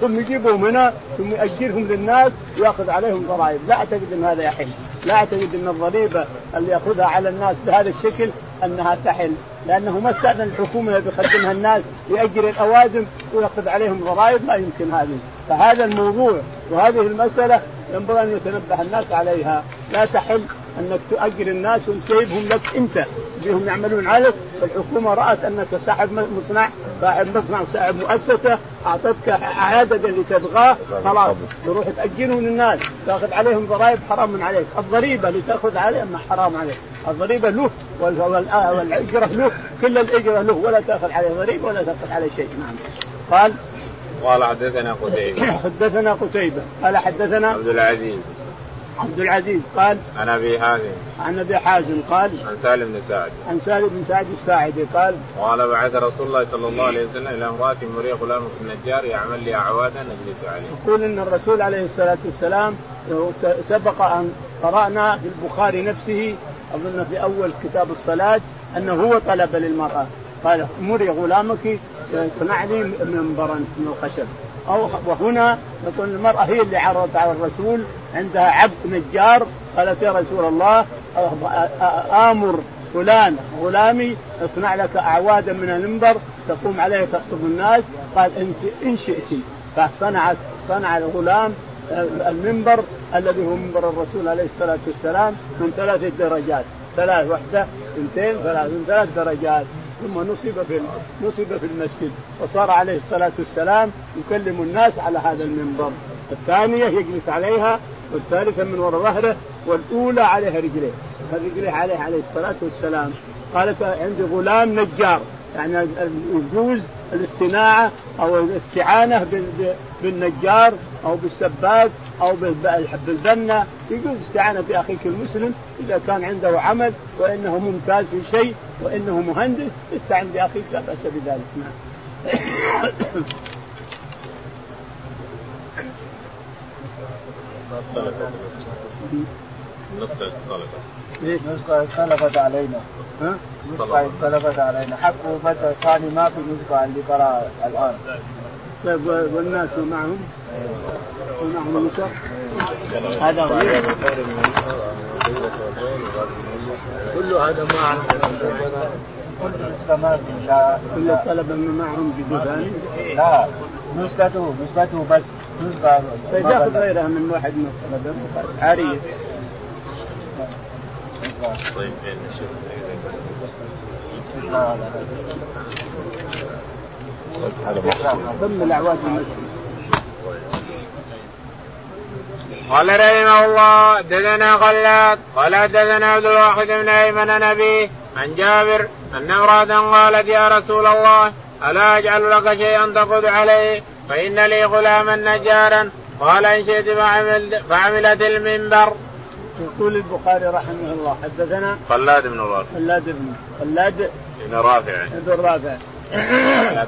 ثم يجيبهم هنا ثم يأجرهم للناس ويأخذ عليهم ضرائب، لا أعتقد إن هذا يحل، لا اعتقد أن الضريبة اللي يأخذها على الناس بهذا الشكل أنها تحل، لأنه ما استأذن الحكومة بيخدمها الناس يأجر الاوادم وياخذ عليهم ضرائب ما يمكن هذه، فهذا الموضوع وهذه المسألة ينبغي أن يتنبه الناس عليها، لا تحل أنك تؤجر الناس وتجيبهم لك أنت. بهم يعملون عليك. الحكومة رأت أنك صاحب مصنع صاحب مصنع صاحب مؤسسة أعطتك عدد اللي تبغاه خلاص. تروح تاجرهم للناس. تاخذ عليهم ضرائب حرام عليك. الضريبة اللي تاخذ عليهم حرام عليك. الضريبة له والاجره له. كل الاجره له. ولا تاخذ عليه ضريبة ولا تاخذ عليه شيء. نعم. قال قال حدثنا قتيبة. حدثنا قتيبة. قال حدثنا عبد العزيز. عبد العزيز. قال عن أبي حازم. عن أبي حازم قال عن سالم بن سعد. عن سالم بن سعد الساعدي قال قال بعث رسول الله صلى الله عليه وسلم إلى امرأة مريء غلام في النجار يعمل لي اعوادا نجلس عليه. يقول إن الرسول عليه الصلاة والسلام سبق أن قرأنا في البخاري نفسه أظن في أول كتاب الصلاة أنه هو طلب للمرأة. قال مري غلامك صنع لي منبرا من الخشب. أو وهنا يقول المرأة هي اللي عرضت على الرسول عندها عبد نجار. قالت يا رسول الله آمر فلان غلامي اصنع لك أعوادا من المنبر تقوم عليه تخطب الناس. قال إن شئت. فصنعت صنع الغلام المنبر الذي هو منبر الرسول عليه الصلاة والسلام من ثلاثة درجات. ثلاث وحده اثنتين ثلاث من ثلاث درجات. ثم نصب في نصب في المسجد وصار عليه الصلاة والسلام يكلم الناس على هذا المنبر. الثانية يجلس عليها والثالثة من وراء ظهره والأولى عليها رجليه. رجليه عليه عليه الصلاة والسلام. قالت عندي غلام نجار. يعني يجوز الاستناعة أو الاستعانة بالنجار أو بالسباك أو بالبنا يجوز الاستعانه بأخيك المسلم إذا كان عنده عمل وإنه ممتاز في شيء وإنه مهندس استعن بأخيك لا بأس بذلك. نعم. اختلفت ليش نسخة اختلفت علينا. ها؟ نسخة اختلفت علينا. حق بدر ثاني ما في نسخة اللي قرأ الآن. طيب والناس معهم ومعهم نسخ هذا غير كل هذا ما لا كل الطلبة معهم جدو ثاني؟ لا نسخته نسخته بس. نسخة طيب ياخذ غيرها من واحد من الطلبة. عارية قال رحمه الله دثنا خلاد قال دثنا عبد الواحد بن أيمن نبي عن جابر أن امرأة قالت يا رسول الله ألا أجعل لك شيئا تقود عليه؟ فإن لي غلاما نجارا. قال إن شئت فعملت المنبر. يقول البخاري رحمه الله حدثنا خلاد بن رافع. خلاد بن خلاد بن رافع. بن رافع.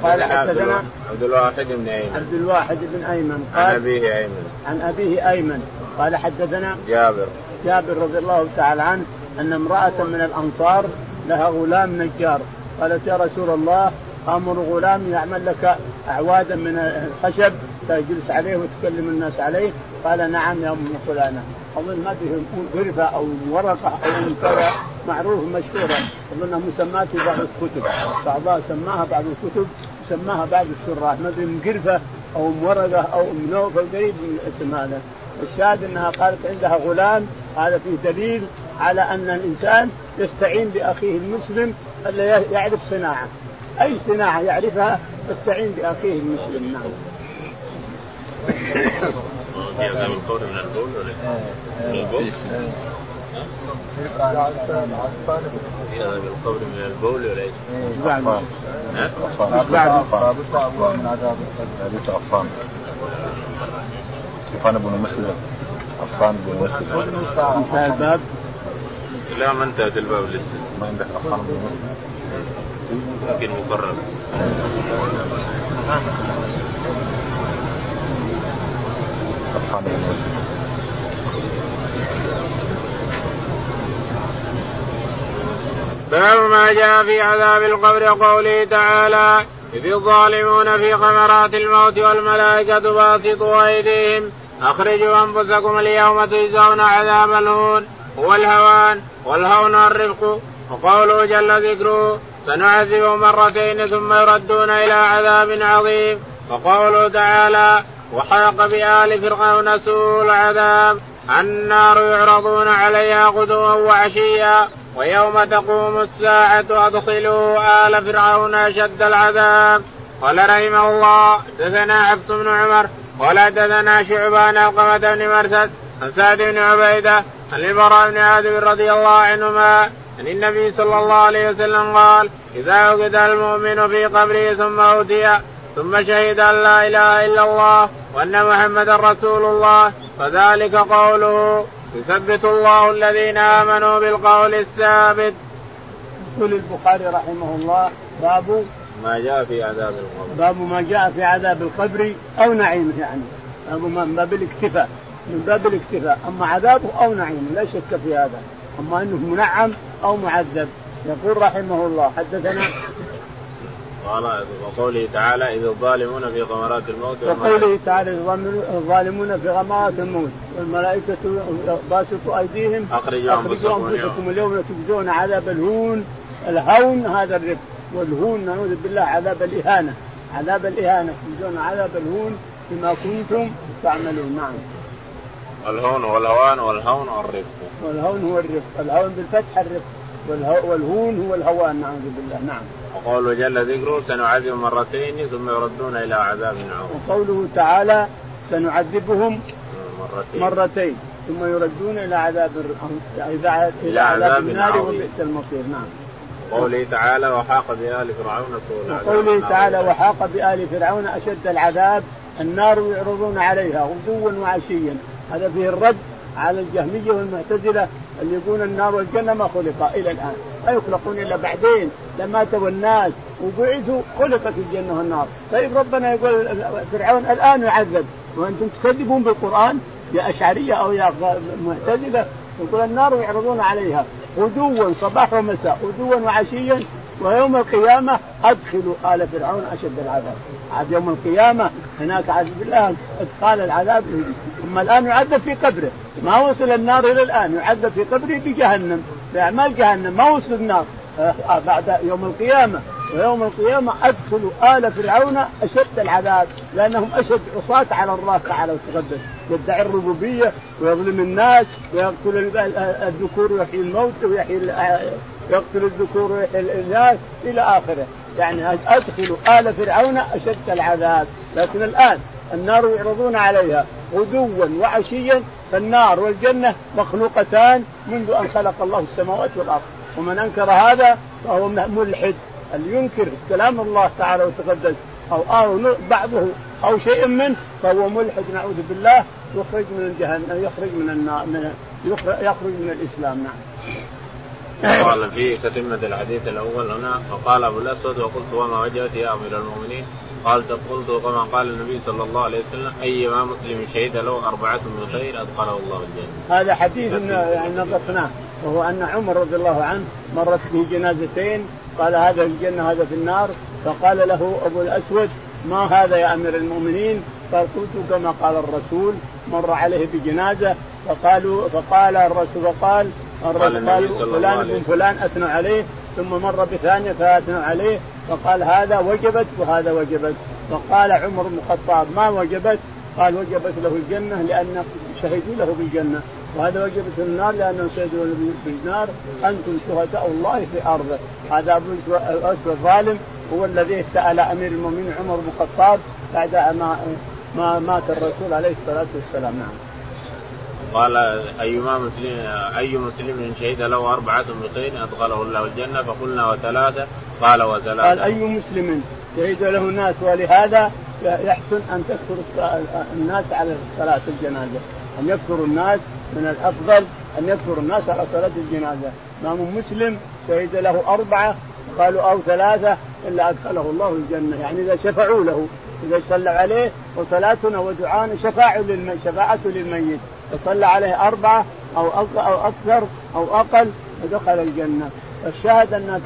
قال حدثنا عبد الواحد بن أيمن. عبد الواحد بن أيمن. قال عن أبيه أيمن. عن أبيه أيمن. قال حدثنا جابر. جابر رضي الله تعالى عنه أن امرأة من الأنصار لها غلام نجار. قالت يا رسول الله آمر غلام يعمل لك أعوادا من الخشب تجلس عليه وتكلم الناس عليه. قال نعم يا أم فلانة. اظن ما فيه غرفه أو ورقة أو كذا معروف مشهورة. أظنها مسمات في بعض الكتب. بعضها سماها بعض الكتب سماها بعض الشراح. ما من قرفه أو ورقة أو نوف قريب من الاسم هذا. الشاهد أنها قالت عندها غلام. هذا فيه دليل على أن الإنسان يستعين بأخيه المسلم الذي يعرف صناعة. أي صناعة يعرفها؟ يستعين بأخيه المسلم. نعم. من البول؟ من البول ولا إيش؟ بعد. بعد. من عذاب حديث عفان. عفان بن مسلم. عفان بن مسلم. انتهى الباب. لا ما انتهت الباب لسه. ما عندك عفان بن مسلم. يمكن مقرر عفان بن مسلم. باب ما جاء في عذاب القبر قوله تعالى إذ الظالمون في غمرات الموت والملائكة باسطوا أيديهم أخرجوا أنفسكم اليوم تجزون عذاب الهون هو الهوان والهون الرفق وقوله جل ذكره سنعذبهم مرتين ثم يردون إلى عذاب عظيم. وقوله تعالى وحاق بآل فرعون سوء العذاب. النار يعرضون عليها غدوا وعشيا ويوم تقوم الساعة أدخلوا آل فرعون أشد العذاب. قال رحمه الله دثنا حفص بن عمر ولا دثنا شعبان القمة بن مرثد عن سعد بن عبيدة عن البراء بن عازب رضي الله عنهما عن النبي صلى الله عليه وسلم قال إذا وجد المؤمن في قبره ثم أوتي ثم شهد أن لا إله إلا الله وأن محمدا رسول الله فذلك قوله يثبت الله الذين آمنوا بالقول الثابت. يقول البخاري رحمه الله باب ما جاء في عذاب القبر. باب ما جاء في عذاب القبر أو نعيمه يعني. باب من باب الاكتفاء. من باب الاكتفاء. أما عذابه أو نعيمه لا شك في هذا. أما أنه منعم أو معذب. يقول رحمه الله حدثنا قال وقوله تعالى اذا الظالمون في غمرات الموت وقوله تعالى الظالمون في غمرات الموت والملائكة باسطوا أيديهم. أخرجوا أنفسكم, أنفسكم اليوم. تجزون عذاب الهون الهون هذا الرفق والهون نعوذ بالله عذاب الإهانة. عذاب الإهانة. تجزون عذاب الهون بما كنتم تعملون. نعم. الهون والهوان والهون والرفق والهون هو الرفق الهون بالفتح الرفق والهون هو الهوان. نعوذ بالله. نعم. وقوله جل ذكره سنعذب مرتين ثم يردون إلى عذاب عظيم. وقوله تعالى سنعذبهم مرتين. مرتين ثم يردون إلى عذاب إلى, إلى عذاب, النار وبئس المصير. نعم. وقوله تعالى وحاق بآل فرعون سوء العذاب وقوله تعالى وحاق بآل فرعون أشد العذاب النار يعرضون عليها غدوا وعشيا. هذا فيه الرد على الجهمية والمعتزلة اللي يقولون النار والجنة ما خلقا إلى الآن. لا يخلقون إلا بعدين. لما تبوا الناس وبعثوا خلقت الجنة والنار. طيب ربنا يقول فرعون الآن يعذب. وأنتم تكذبون بالقرآن يا أشعرية أو يا معتزلة؟ يقول النار يعرضون عليها. غدوا صباح ومساء. غدوا وعشيا. ويوم القيامة أدخلوا آل فرعون أشد العذاب. عاد يوم القيامة هناك عاد بالله إدخال العذاب. أما الآن يعذب في قبره. ما وصل النار إلى الآن يعذب في قبره بجهنم. بأعمال جهنم. ما وصل النار. بعد يوم القيامة. ويوم القيامة أدخلوا آل فرعون أشد العذاب لأنهم أشد عصاة على الله تعالى وتقدس يدعي الربوبية ويظلم الناس ويقتل الذكور ويحيي الموت ويحيي يقتل الذكور ويحيي الإناث إلى آخره. يعني أدخلوا آل فرعون أشد العذاب. لكن الآن النار يعرضون عليها غدوا وعشيا فالنار والجنة مخلوقتان منذ أن خلق الله السماوات والأرض. ومن أنكر هذا فهو ملحد. اللي ينكر كلام الله تعالى وتقدس أو أو بعضه أو شيء منه فهو ملحد. نعوذ بالله. يخرج من الجهنم يخرج من النار من يخرج من الإسلام. نعم. قال في تتمة الحديث الأول هنا فقال أبو الأسود وقلت وما وجهت يا أمير المؤمنين؟ قال قلت كما قال النبي صلى الله عليه وسلم أيما مسلم شهد له أربعة من خير أدخله الله الجنة. هذا حديث يعني نقصناه وهو أن عمر رضي الله عنه مرت به جنازتين قال هذا في الجنة هذا في النار فقال له أبو الأسود ما هذا يا أمير المؤمنين قال قلت كما قال الرسول مر عليه بجنازة فقالوا فقال الرسول فقال الرسول قال فلان بن فلان أثنوا عليه ثم مر بثانية فأثنوا عليه فقال هذا وجبت وهذا وجبت. فقال عمر بن الخطاب ما وجبت؟ قال وجبت له الجنة لأن شهدوا له بالجنة. وهذا وجبت النار لأنه شهدوا بالنار. أنتم شهداء الله في أرضه. هذا أبو الاسود الظالم هو الذي سأل أمير المؤمنين عمر بن الخطاب بعد ما ما مات الرسول عليه الصلاة والسلام. نعم. قال أيما مسلم أي مسلم شهد له أربعة بخير أدخله الله الجنة فقلنا وثلاثة قال وثلاثة. قال أي مسلم شهد له الناس ولهذا يحسن أن تكثر الناس على صلاة الجنازة. أن يكثر الناس من الأفضل أن يكثر الناس على صلاة الجنازة. إمام مسلم شهد له أربعة قالوا أو ثلاثة إلا أدخله الله الجنة. يعني إذا شفعوا له إذا صلى عليه وصلاتنا ودعانا شفاعة للميت. وصلى عليه أربعة أو أو أكثر أو أقل ودخل الجنة. فالشاهد أن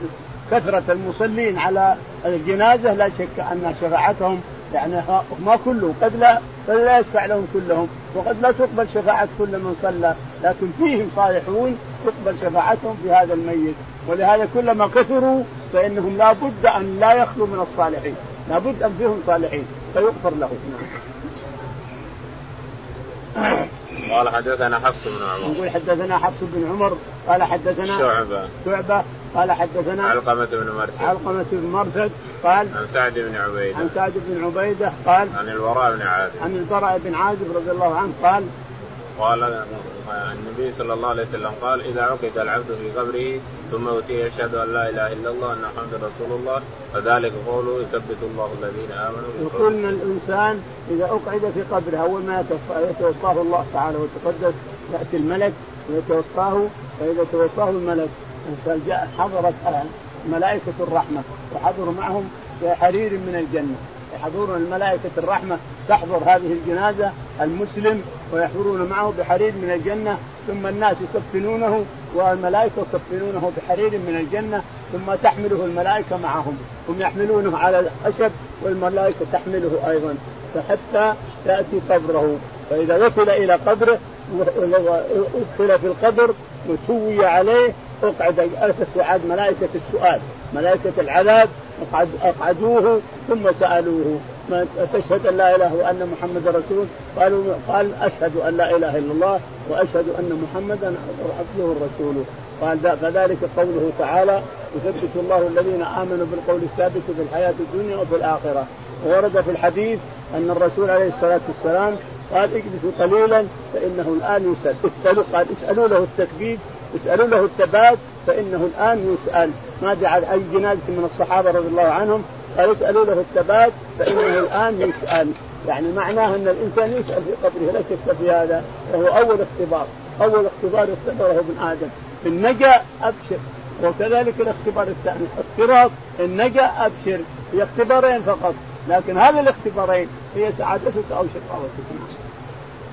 كثرة المصلين على الجنازة لا شك أن شفاعتهم يعني ما كله قد لا قد لا يشفع لهم كلهم وقد لا تقبل شفاعة كل من صلى. لكن فيهم صالحون تقبل شفاعتهم في هذا الميت. ولهذا كلما كثروا فإنهم لا بد أن لا يخلوا من الصالحين. لا بد أن فيهم صالحين. فيغفر لهم. نعم. قال حدثنا حفص بن عمر. يقول حدثنا حفص بن عمر قال حدثنا شعبة. شعبة قال حدثنا علقمة بن مرثد. علقمة بن مرثد قال عن سعد بن عبيدة. عن سعد بن عبيدة قال عن البراء بن عازب. عن البراء بن عازب رضي الله عنه قال قال النبي صلى الله عليه وسلم قال إذا عقد العبد في قبره ثم أوتي يشهد أن لا إله إلا الله أن محمد رسول الله. فذلك قوله يثبت الله الذين آمنوا يقول إن الإنسان إذا أقعد في قبره أول ما يتوفاه الله تعالى وتقدس يأتي الملك ويتوفاه فإذا توفاه الملك حضرت ملائكة الرحمة وحضروا معهم حرير من الجنة. يحضرون الملائكة الرحمة تحضر هذه الجنازة المسلم ويحضرون معه بحرير من الجنة ثم الناس يكفنونه والملائكة يكفنونه بحرير من الجنة ثم تحمله الملائكة معهم. هم يحملونه على الخشب والملائكة تحمله أيضا فحتى يأتي قبره. فإذا وصل إلى قبره أدخل في القبر وسوي عليه أقعد أقعد ملائكة السؤال. ملائكة العذاب أقعدوه ثم سألوه. ما تشهد أن لا إله وأن محمد رسول قالوا قال أشهد أن لا إله إلا الله وأشهد أن محمدا عبده ورسوله. قال فذلك قوله تعالى يثبت الله الذين آمنوا بالقول الثابت في الحياة الدنيا وفي الآخرة. ورد في الحديث أن الرسول عليه الصلاة والسلام قال اجلسوا قليلا فإنه الآن يسأل. اسألوا قال اسألوا له التثبيت اسألوا له الثبات فإنه الآن يسأل. ما جعل أي جنازة من الصحابة رضي الله عنهم اسالوا له الثبات فإنه الآن يسأل. يعني معناه أن الإنسان يسأل في قبره لا شك في هذا. وهو أول اختبار. أول اختبار اختبره ابن آدم. إن نجا أبشر. وكذلك الاختبار الثاني. الصراط إن نجا أبشر. هي اختبارين فقط. لكن هذه الاختبارين هي سعادتك أو شقاوتك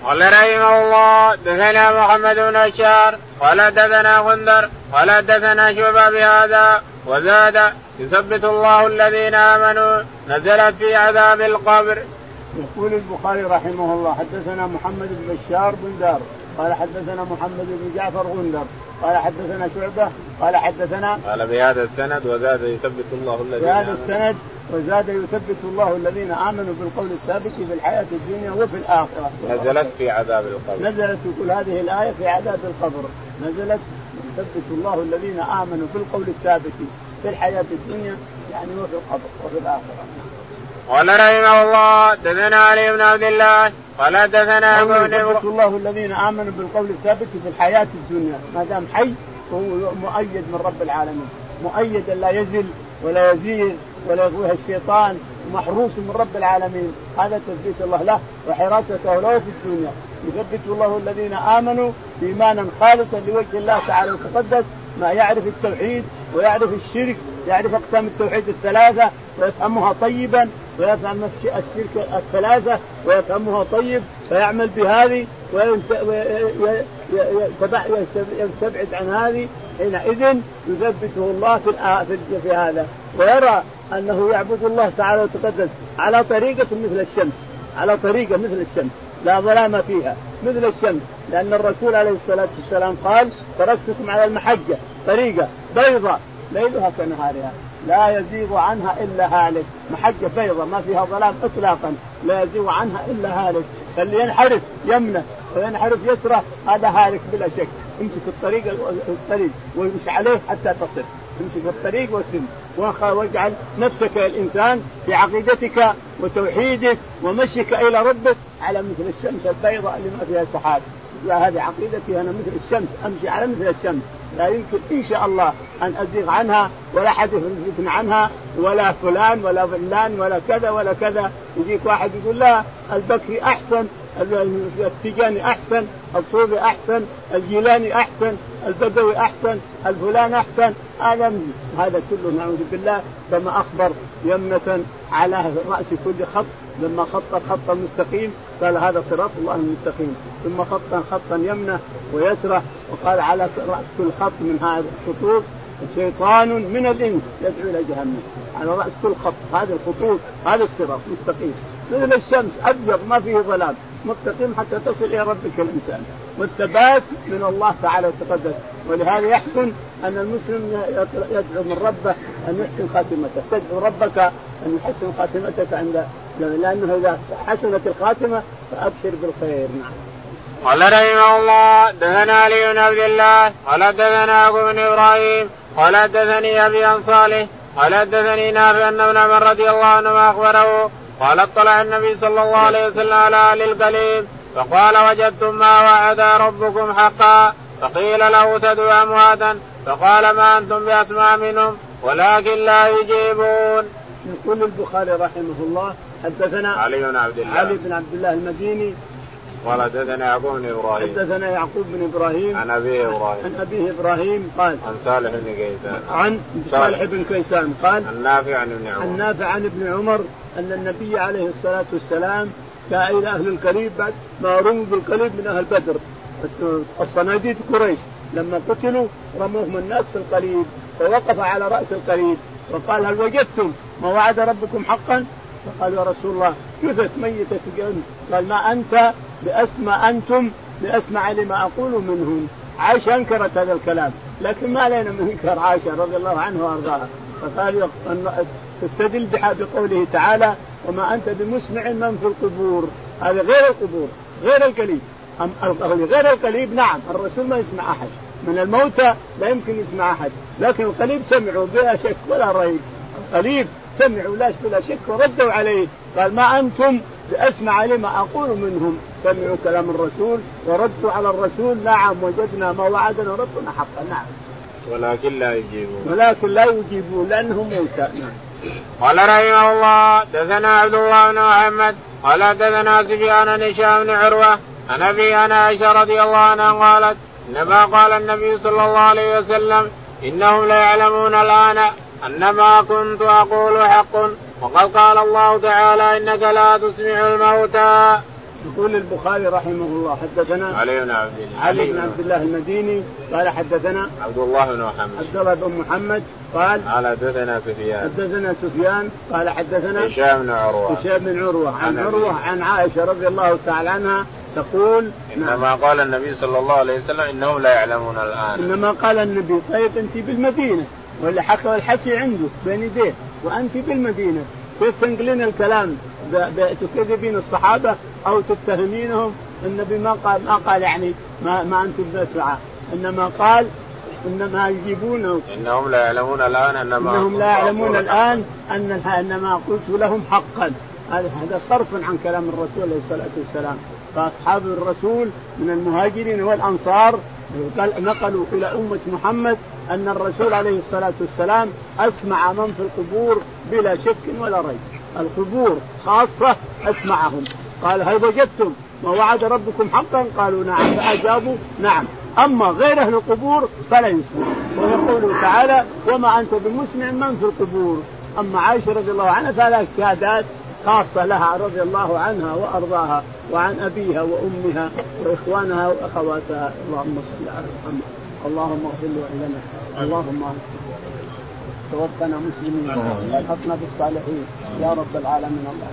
قال رحمه الله دثنا محمد بن بشار قال دثنا غندر قال دثنا شعبة بهذا وزاد يثبت الله الذين آمنوا نزلت في عذاب القبر. يقول البخاري رحمه الله حدثنا محمد بن بشار بن دار قال حدثنا محمد بن جعفر غندر قال حدثنا شعبة قال حدثنا قال بهذا السند وزاد يثبت الله الذين بهذا السند وزاد يثبت الله الذين آمنوا بالقول الثابت في الحياة الدنيا وفي الآخرة. نزلت في عذاب القبر. نزلت يقول هذه الآية في عذاب القبر، نزلت يثبت الله الذين آمنوا بالقول الثابت في الحياة الدنيا يعني وفي القبر وفي الآخرة. قال رحمه الله دثنا علي بن عبد الله قال دثنا يثبت الله الذين آمنوا بالقول الثابت في الحياة الدنيا ما دام حي فهو مؤيد من رب العالمين. مؤيد لا يزل ولا يزيد ولا يغويها الشيطان محروس من رب العالمين. هذا تثبيت الله له وحراسته له في الدنيا. يثبت الله الذين آمنوا إيمانا خالصا لوجه الله تعالى وتقدس ما يعرف التوحيد ويعرف الشرك يعرف أقسام التوحيد الثلاثة ويفهمها طيبا. ويفهم الشرك الثلاثة ويفهمها طيب فيعمل بهذه ويستبعد عن هذه. حينئذ يثبته الله في في هذا. ويرى أنه يعبد الله تعالى وتقدس على طريقة مثل الشمس. على طريقة مثل الشمس. لا ظلام فيها. مثل الشمس. لأن الرسول عليه الصلاة والسلام قال تركتكم على المحجة. طريقة. بيضاء ليلها كنهارها. لا يزيغ عنها إلا هالك. محجة بيضاء ما فيها ظلام اطلاقا. لا يزيغ عنها إلا هالك. فاللي ينحرف يمنه وينحرف يسره هذا هالك بلا شك. امسك الطريق الطريق وامشي عليه حتى تصل. في الطريق وسم واجعل نفسك الإنسان في عقيدتك وتوحيدك ومشيك إلى ربك على مثل الشمس البيضاء اللي ما فيها سحاب. لا هذه عقيدتي أنا مثل الشمس أمشي على مثل الشمس. لا يمكن إن شاء الله أن أزيغ عنها ولا حد يفتن عنها ولا فلان ولا فلان ولا كذا ولا كذا. يجيك واحد يقول لا البكري أحسن التيجاني أحسن الصوفي أحسن الجيلاني أحسن البدوي أحسن الفلان أحسن. هذا هذا كله نعوذ بالله كما أخبر يمنة على رأس كل خط. لما خط خطا مستقيم قال هذا صراط الله المستقيم. ثم خطا خطا يمنه ويسره وقال على رأس كل خط من هذه الخطوط شيطان من الإنس يدعو إلى جهنم. على رأس كل خط هذه الخطوط هذا الصراط مستقيم مثل الشمس أبيض ما فيه ظلام. مستقيم حتى تصل إلى ربك الإنسان. والثبات من الله تعالى وتقدس ولهذا يحسن أن المسلم يدعو من ربه أن يحسن خاتمته. تدعو ربك أن يحسن خاتمتك عند لأنه إذا حسنت الخاتمة فأبشر بالخير نعم. قال رحمه الله دثنا علي بن عبد الله قال دثنا أبو بن إبراهيم قال دثني أبي عن صالح قال دثني نافع ان ابن عمر رضي الله عنهما أخبره قال اطلع النبي صلى الله عليه وسلم على أهل القليل فقال وجدتم ما وعد ربكم حقا فقيل له تدعو أمواتا فقال ما أنتم بأسماء منهم ولكن لا يجيبون. يقول البخاري رحمه الله حدثنا علي بن عبد الله. علي بن عبد الله المديني. قال حدثنا يعقوب بن إبراهيم. حدثنا يعقوب بن إبراهيم. عن أبيه إبراهيم. عن أبيه إبراهيم قال عن صالح بن كيسان. عن صالح بن كيسان قال عن نافع عن ابن عمر. عن نافع عن ابن عمر أن النبي عليه الصلاة والسلام جاء إلى أهل القليب بعد ما رموا بالقليب من أهل بدر. الصناديد قريش. لما قتلوا رموهم الناس في القليب فوقف على رأس القليب وقال هل وجدتم ما وعد ربكم حقا؟ فقالوا يا رسول الله جثث ميتة قال ما أنت؟ بأسمى أنتم بأسمع لما أقول منهم. عائشة أنكرت هذا الكلام. لكن ما علينا من إنكار عائشة رضي الله عنها وأرضاها فقال تستدل بقوله تعالى وما أنت بمسمع من في القبور. هذا غير القبور غير القليب. غير القليب؟ نعم الرسول ما يسمع أحد. من الموتى لا يمكن يسمع أحد. لكن القليب سمعوا بلا شك ولا ريب. القليب سمعوا لا بلا شك وردوا عليه. قال ما أنتم بأسمع لما أقول منهم. سمعوا كلام الرسول وردوا على الرسول. نعم وجدنا ما وعدنا ربنا حقا. نعم. ولكن لا يجيبون. ولكن لا يجيبون لأنهم موتى. نعم. قال رحمه الله دثنا عبد الله بن محمد قال دثنا سفيان بن هشام بن عروة عن أبي أنا عائشة رضي الله عنها قالت إنما قال النبي صلى الله عليه وسلم إنهم ليعلمون الآن ان ما كنت أقول حق وقد قال الله تعالى إنك لا تسمع الموتى. يقول البخاري رحمه الله حدثنا علي بن عبد الله. علي بن عبد الله المديني قال حدثنا عبد الله بن محمد. عبد الله بن محمد قال قال حدثنا سفيان. حدثنا سفيان قال حدثنا هشام بن عروة. هشام بن عروة. عن عن عروة عن عائشة رضي الله تعالى عنها تقول إنما قال النبي صلى الله عليه وسلم إنهم لا يعلمون الآن. إنما قال النبي طيب أنت بالمدينة. ولا حكى الحكي عنده بين يديه. وأنت بالمدينة كيف تنقلين الكلام. تكذبين الصحابة أو تتهمينهم النبي ما قال ما قال يعني ما ما أنتم بسعى إنما قال إنما يجيبونه. إنهم لا يعلمون الآن ان ما إنهم لا يعلمون الآن أن ان ما قلت لهم حقا. هذا هذا صرف عن كلام الرسول عليه الصلاة والسلام. فأصحاب الرسول من المهاجرين والأنصار نقلوا إلى أمة محمد أن الرسول عليه الصلاة والسلام أسمع من في القبور بلا شك ولا ريب. القبور خاصة أسمعهم. قال هل وجدتم ما وعد ربكم حقا؟ قالوا نعم. فأجابوا نعم. أما غير أهل القبور فلا يسمع ويقول تعالى وما أنت بمسمع من في القبور. أما عائشة رضي الله عنها فلها شهادات خاصة لها رضي الله عنها وأرضاها وعن أبيها وأمها وإخوانها وأخواتها. اللهم صل على محمد. اللهم اغفر لنا اللهم توفنا مسلمين. وألحقنا بالصالحين. يا رب العالمين. الله